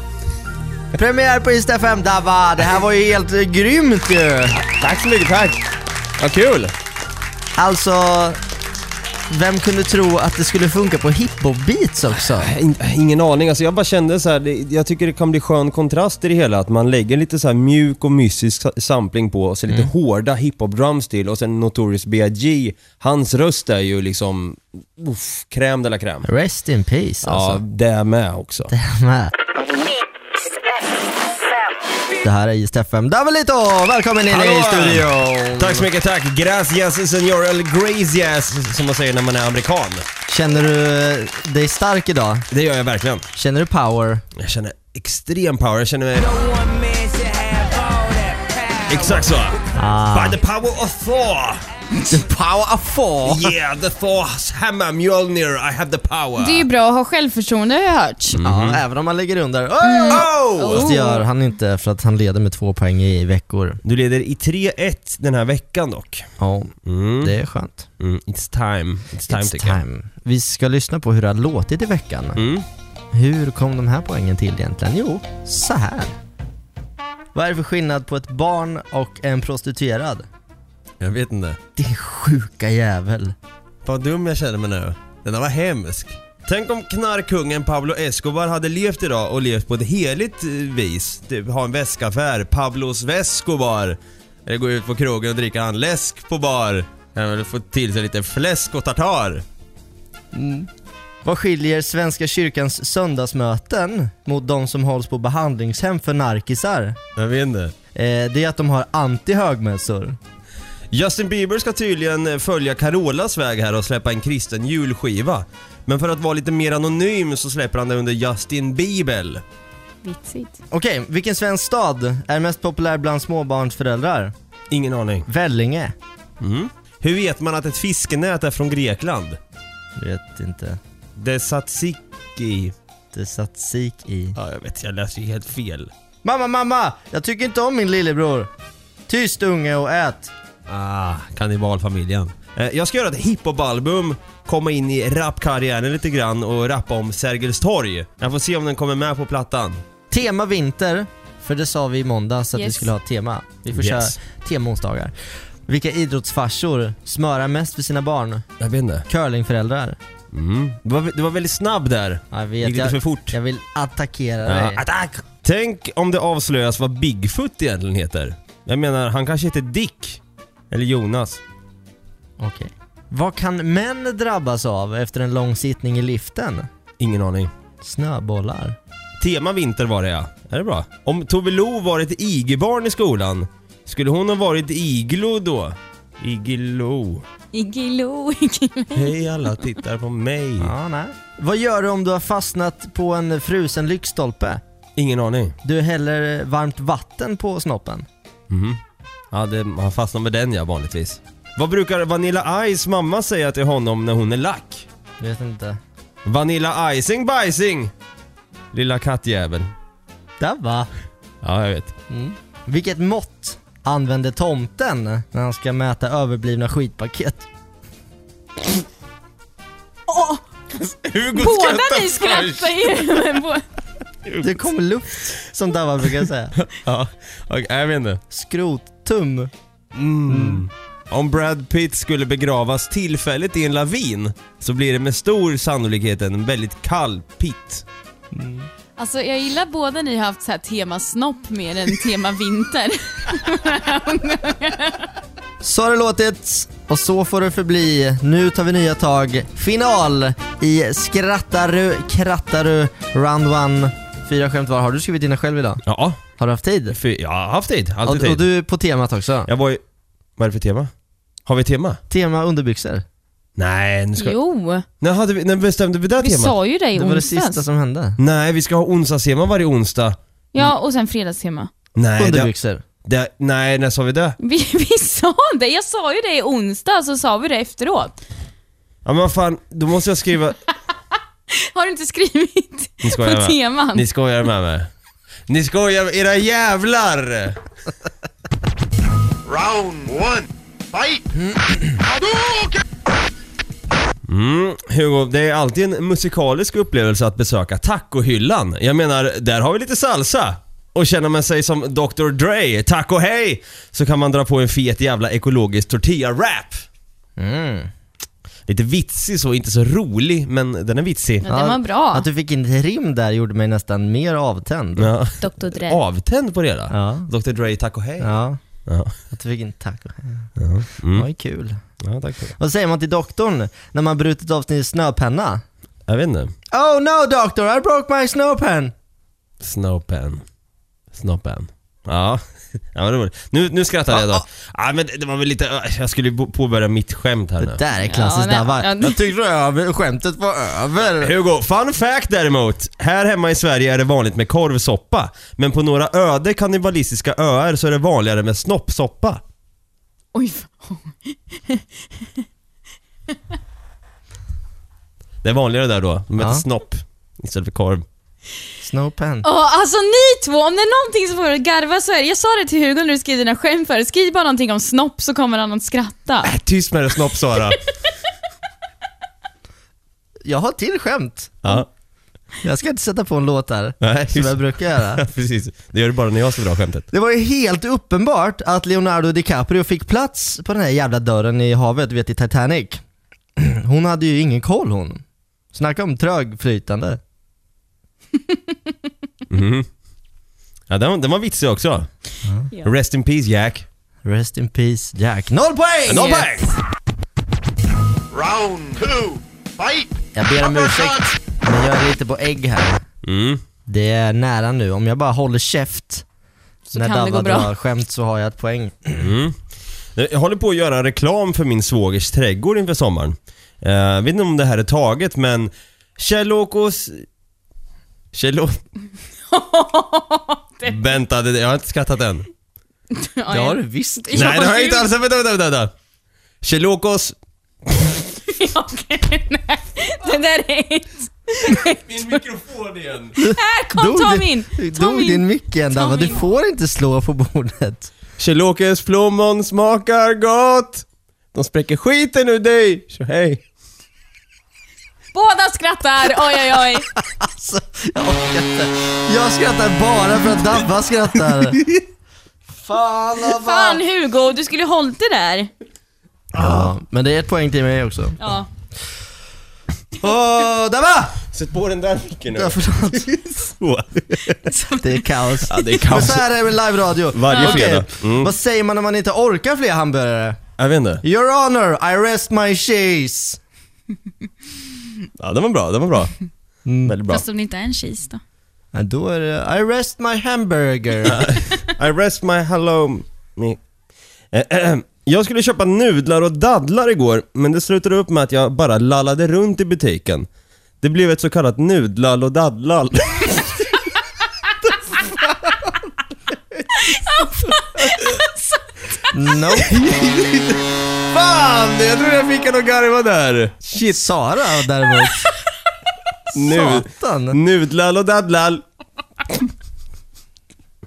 Premiär på East FM. Dava, det här var ju helt eh, grymt ju. Tack så mycket, tack. Vad kul. Alltså, vem kunde tro att det skulle funka på hiphop-beats också? In- Ingen aning, alltså jag bara kände så här, det, jag tycker det kan bli skön kontrast i det hela. Att man lägger lite så här mjuk och mystisk sa- sampling på och så lite hårda hiphop-drums till och sen Notorious B.I.G. Hans röst är ju liksom, uff, crème de la crème. Rest in peace Ja, alltså. det är med också. Det är med. Det här är East FM. Davelito! Välkommen in i Hallå! studion! Tack så mycket, tack. Gracias senor, eller gracias som man säger när man är amerikan. Känner du dig stark idag? Det gör jag verkligen. Känner du power? Jag känner extrem power, jag känner mig... Exakt så. Ah. By the power of Thor! The power of Thor! Yeah, the Thor's hammer, Mjolnir, I have the power. Det är ju bra att ha självförtroende har jag hört. Ja, även om han ligger under. Oh! Fast det gör han inte för att han leder med två poäng i veckor. Du leder i 3-1 den här veckan dock. Ja, Mm. det är skönt. Mm, it's time. It's time It's jag. time. Vi ska lyssna på hur det har låtit i veckan. Mm. Hur kom de här poängen till egentligen? Jo, så här. Vad är det för skillnad på ett barn och en prostituerad? Jag vet inte. Din sjuka jävel. Vad dum jag känner mig nu. Den där var hemsk. Tänk om knarkkungen Pablo Escobar hade levt idag och levt på ett heligt eh, vis. Typ ha en väskaffär, Pablos Vescobar. Eller gå ut på krogen och dricka en läsk på bar. Eller få till sig lite fläsk och tartar. Vad skiljer Svenska kyrkans söndagsmöten mot de som hålls på behandlingshem för narkisar? Jag vet inte. Eh, det är att de har anti-högmässor. Justin Bieber ska tydligen följa Carolas väg här och släppa en kristen julskiva. Men för att vara lite mer anonym så släpper han det under Justin Bieber. Vitsigt. Okej, vilken svensk stad är mest populär bland småbarnsföräldrar? Ingen aning. Vellinge. Mm. Hur vet man att ett fiskenät är från Grekland? Vet inte. Det satsiki. Det satt sik i. Ja, jag vet. Jag läser ju helt fel. Mamma, mamma! Jag tycker inte om min lillebror. Tyst unge och ät. Ah, kannibalfamiljen. Eh, Jag ska göra ett hiphop-album, komma in i rapkarriären lite grann och rappa om Sergels torg. Jag får se om den kommer med på plattan. Tema vinter, för det sa vi i måndags att vi Yes. skulle ha ett tema. Vi får Yes. köra tema onsdagar. Vilka idrottsfarsor smörar mest för sina barn? Jag vet inte. Curlingföräldrar. Mm. Du, var, du var väldigt snabb där. Jag vet, Gick lite jag, för fort. jag vill attackera Ja, dig. attack! Tänk om det avslöjas vad Bigfoot egentligen heter. Jag menar, han kanske heter Dick. Eller Jonas. Okej. Vad kan män drabbas av efter en lång sittning i liften? Ingen aning. Snöbollar. Tema vinter var det ja. Är det bra? Om Tove Lo var ett IG-barn i skolan, skulle hon ha varit Iglo då? Iglo. Igilo, igilo. Hej alla tittar på mig. Ja, nej. Vad gör du om du har fastnat på en frusen lyktstolpe? Ingen aning. Du häller varmt vatten på snoppen. Mhm. Ja, det, han fastnar med den ja, vanligtvis. Vad brukar Vanilla Ice mamma säga till honom när hon är lack? Vet inte. Vanilla icing bajsing! Lilla kattjävel. Där va? Ja, jag vet. Mm. Vilket mått använder tomten när han ska mäta överblivna skitpaket? Åh! Hugo Båda ni skrattar ju. Det kommer luft, som Dava brukar säga. Ja, okej, jag vet inte. Skrottum. Mm. Om Brad Pitt skulle begravas tillfälligt i en lavin så blir det med stor sannolikhet en väldigt kall Pitt. Alltså jag gillar båda ni har haft så här tema snopp mer än tema vinter. Så har det låtit och så får det förbli. Nu tar vi nya tag. Final i Skrattaru Krattaru Round One. Fyra skämt var. Har du skrivit dina själv idag? Ja, Har du haft tid? för jag har haft tid. Alltid Och, tid. och du är på temat också? Jag var ju... Vad är det för tema? Har vi tema? Tema underbyxor. Nej, nu ska... Jo, När, hade vi, när bestämde vi det vi temat? sa ju det i Det var det onsdags. sista som hände. Nej, vi ska ha onsdagstema varje onsdag. Ja, och sen fredagstema. Nej, det, Underbyxor. det, nej, när sa vi det? Vi, vi sa det, jag sa ju det i onsdag så sa vi det efteråt. Ja men vad fan, då måste jag skriva... Har du inte skrivit Ni skojar på med. teman? Ni skojar med mig. Ni skojar med era jävlar! Round one, fight! Mm, Hugo, det är alltid en musikalisk upplevelse att besöka tacohyllan. Jag menar, där har vi lite salsa. Och känner man sig som Dr Dre, taco hej, så kan man dra på en fet jävla ekologisk tortilla-rap. Mm. Lite vitsig så, inte så rolig, men den är vitsig. Ja, den var bra. Att du fick in ett rim där gjorde mig nästan mer avtänd. Ja. Dr Dre. Avtänd på det då? Ja. Dr Dre, taco hej. Ja, Ja. att du fick in taco. Ja. Det Mm. var ju kul. ja, tack för det. Vad säger man till doktorn när man brutit av sin snöpenna? Jag vet inte. Oh no doctor, I broke my snowpen! Snowpen. Snowpen. Ja, ja vad roligt. Nu, nu skrattar jag då. Ja, men det var väl lite, jag skulle påbörja mitt skämt här nu. Det där är klassiskt Ja, ja, Jag tyckte över, skämtet var över. Hugo, fun fact däremot. Här hemma i Sverige är det vanligt med korvsoppa. Men på några öde kannibalistiska öar så är det vanligare med snoppsoppa. Oj. Det är vanligare där då. De äter Ja. snopp istället för korv. Snowpen. Åh, alltså ni två, om det är någonting som får er att garva så är det, jag sa det till Hugo när du skrev dina skämt för skriv bara någonting om snopp så kommer han att skratta. Äh, tyst med det snopp Sara. Jag har till skämt. Ja. Jag ska inte sätta på en låt där, Nej, som jag brukar göra. precis. Det gör du bara när jag ska dra skämtet. Det var ju helt uppenbart att Leonardo DiCaprio fick plats på den här jävla dörren i havet, du vet i Titanic. Hon hade ju ingen koll hon. Snacka om trögflytande. Mhm. Ja, den, den var vitsig också. Rest in peace Jack. Rest in peace Jack. Noll poäng! Noll poäng! Round two, fight! Jag ber om ursäkt, men jag är lite på ägg här. Mm. Det är nära nu, om jag bara håller käft Så när Davva drar skämt så har jag ett poäng. Mm. Jag håller på att göra reklam för min svågers trädgård inför sommaren. Uh, vet inte om det här är taget men Kjell-Åkos... Kjell Vänta, det, jag har inte skrattat än. Det har du visst. Nej det har jag inte alls, vänta, vänta, vänta. Kjell-Åkos... Okej, nej. Det där är inte... Min mikrofon igen. Här, kom ta min! Ta Dog min. din mick igen Davva, du får inte slå på bordet. Kjell-Åkes plommon smakar gott. De spräcker skiten ur dig. Så hej. Båda skrattar, oj oj oj. Alltså, jag orkar inte. Jag skrattar bara för att Davva skrattar. Fan Davva. Fan Hugo, du skulle hållit det där. Ja, men det är ett poäng till mig också. Ja. Åh, Davva! Sätt på den där micken nu. Ja, förlåt. Så. Det är kaos. Ja, det är kaos. Men så här är det med live-radio. Varje Okej, fredag. Mm. Vad säger man när man inte orkar fler hamburgare? Jag vet inte. Your honor, I rest my cheese. Ja, den var bra, den var bra. Väldigt bra. Fast om det inte är en cheese då? Ja, då är det I rest my hamburger. I rest my hello me. Eh, eh, Jag skulle köpa nudlar och dadlar igår, men det slutade upp med att jag bara lallade runt i butiken. Det blev ett så kallat nudlall och dadlall. nope. Fan! Jag tror jag fick en att garva där. Shit. Sara däremot. Nu, Satan. nudlall och dadlall.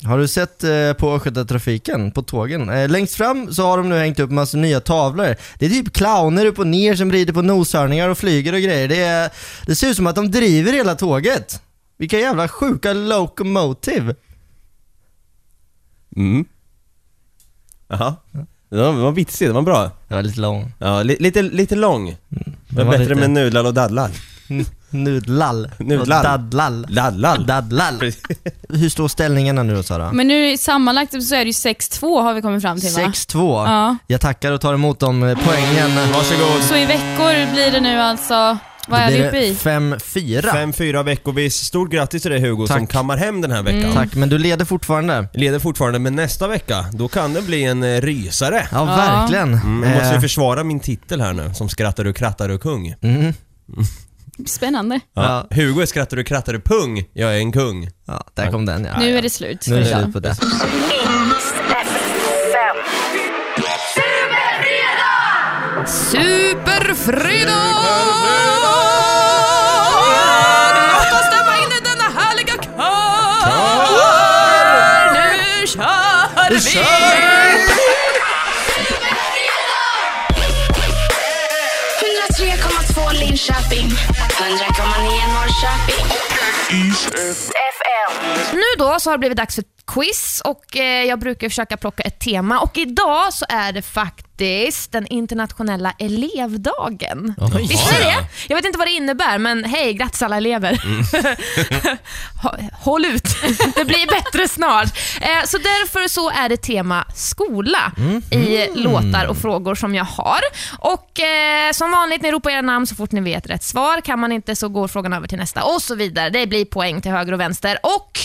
Har du sett eh, på Östgötatrafiken, på tågen? Eh, längst fram så har de nu hängt upp massa nya tavlor. Det är typ clowner upp och ner som rider på noshörningar och flyger och grejer. Det, är, det ser ut som att de driver hela tåget. Vilka jävla sjuka locomotive. Mm. Jaha. Den var, den vitsig, den var bra. Det var lite lång. Ja, li, lite, lite lång. Men var bättre lite- med nudlar och dadlar. Nudlall. Nudlall. Och Dadlall. Dadlall. Dadlall. Hur står ställningarna nu då Sara? Men nu sammanlagt så är det ju 6-2 har vi kommit fram till va? 6-2. Ja. Jag tackar och tar emot de eh, poängen. Varsågod. Så i veckor blir det nu alltså, vad är vi uppe det i? 5-4. Fem, fyra veckovis. Stort grattis till dig Hugo Tack. som kammar hem den här veckan. Tack, men du leder fortfarande. Leder fortfarande, men nästa vecka, då kan det bli en eh, rysare. Ja, verkligen. Mm, jag måste ju Eh, försvara min titel här nu, som skrattar du krattar du kung. mm. Spännande. Ja. Hugo är skrattar du krattar du pung, jag är en kung. Ja, där kom den ja. Nu är det slut. Nu är det slut på det. Superfredag! Låt oss stämma in i denna härliga kör! Nu kör vi! Norrköping. Nu då så har det blivit dags för quiz och eh, jag brukar försöka plocka ett tema och idag så är det faktiskt den internationella elevdagen. Jaha. Visst är det? Ja. Jag vet inte vad det innebär men hej, grattis alla elever. Mm. Hå- Håll ut, det blir bättre snart. Eh, Så därför så är det tema skola i låtar och frågor som jag har. Och eh, Som vanligt, ni ropar era namn så fort ni vet rätt svar. Kan man inte så går frågan över till nästa och så vidare. Det blir poäng till höger och vänster. Och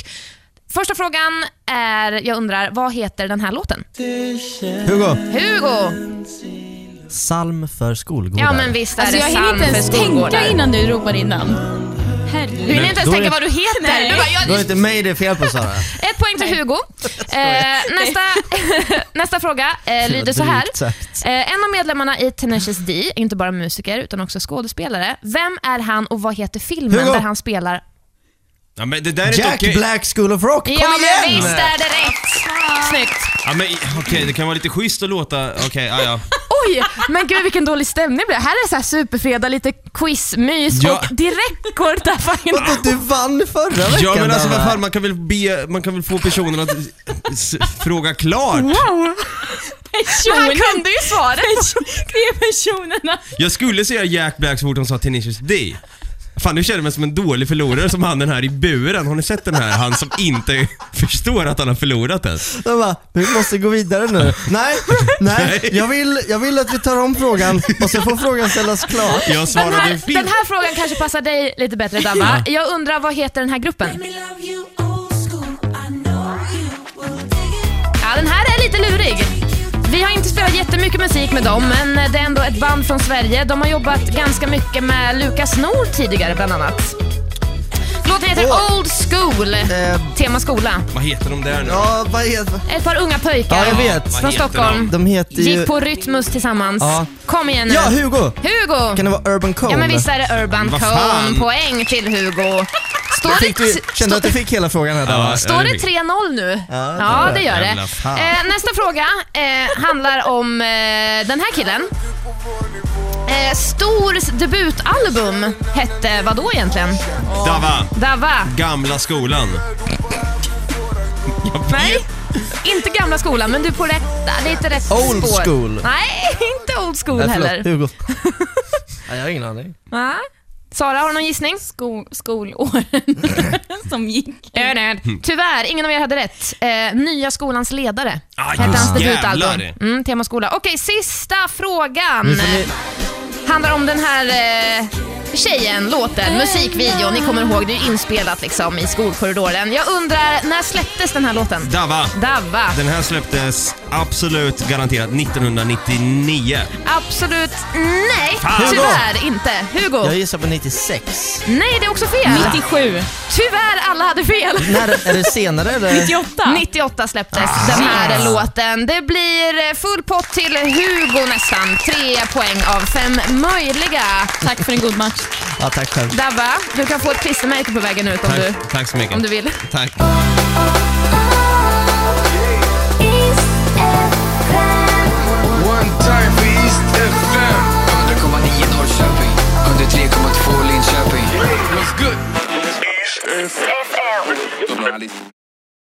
Första frågan är, jag undrar, vad heter den här låten? Hugo. Hugo! Psalm för skolgårdar. Ja men visst är Alltså det jag hinner inte för ens tänka skolgårdar. innan du ropar in namn. Herregud. Du hinner inte ens Då är tänka det- vad du heter. Nej. Du bara, jag, Då är det inte mig det är fel på Sara. Ett poäng till Hugo. Eh, nästa, nästa fråga eh, lyder så här. Drygt sagt. Eh, en av medlemmarna i Tenacious D är inte bara musiker utan också skådespelare. Vem är han och vad heter filmen Hugo. där han spelar? Ja men det där är Jack okej. Black School of Rock, kom ja, igen! visst är det rätt! Snyggt. Ja men okej, det kan vara lite schysst att låta, okej, ja ja. Oj, men gud vilken dålig stämning det blev. Här är det så här superfredag, lite quizmys Ja. och direkt går det. Vadå, du vann förra veckan Ja men alltså vad fan, man kan väl be, man kan väl få personen att fråga klart. Wow. Han kunde ju svaret. Tre personerna. Jag skulle säga Jack Black så fort de sa Tenacious D. Fan, nu känner jag mig som en dålig förlorare som han den här i buren. Har ni sett den här? Han som inte förstår att han har förlorat ens. De bara, vi måste gå vidare nu. Nej, nej, jag vill, jag vill att vi tar om frågan och så får frågan ställas klart. Jag Den svarade här, fel. den här frågan kanske passar dig lite bättre Dabba. Jag undrar vad heter den här gruppen? Ja, den här är lite lurig. Vi har inte spelat jättemycket musik med dem, men det är ändå ett band från Sverige. De har jobbat ganska mycket med Lukas Nord tidigare bland annat. Låten heter Old School, tema skola. Vad heter de där nu? Ja, vad heter... Ett par unga pojkar Ja, jag vet. från Vad heter Stockholm. De heter ju... Gick på Rytmus tillsammans. Ja. Kom igen nu. Ja, Hugo! Hugo! Kan det vara Urban Cone? Ja men visst är det Urban Vad Cone. Poäng till Hugo. Står Fick du, det, kände du att du fick hela frågan här Ja, står det fick- 3-0 nu? Ja, Ja, det gör det. Eh, nästa fråga eh, handlar om eh, den här killen. Eh, Stors debutalbum hette vad då egentligen? Dava. Dava. Gamla skolan. Nej, inte gamla skolan, men du är på rätt, det är inte rätt Old spår. school. Nej, inte old school Nej, heller. förlåt, Hugo. ja, jag har ingen aning. Nej. Sara, har du någon gissning? Sko- skolåren som gick. Tyvärr, ingen av er hade rätt. Eh, nya skolans ledare Ah, hette hans debutalbum. Mm, tema skola. Okej, sista frågan. Ni... Handlar om den här eh, tjejen, låten, musikvideon. Ni kommer ihåg, det är inspelat liksom i skolkorridoren. Jag undrar, när släpptes den här låten? Dava. Dava. Den här släpptes absolut garanterat 1999. Absolut nej, Fan. tyvärr inte. Hugo? Jag gissar på 96. Nej, det är också fel. 97. Tyvärr, alla hade fel. När, är det senare eller? 98. 98 släpptes den här låten. Det blir full pott till Hugo nästan. Tre poäng av fem möjliga. Tack för en god match. Ja, tack själv. Dabba, du kan få ett klistermärke på vägen ut om, du, Tack, tack så mycket. om du vill. Tack. One time for East FM. 100,9 Norrköping 103,2 Linköping What's good? Journalist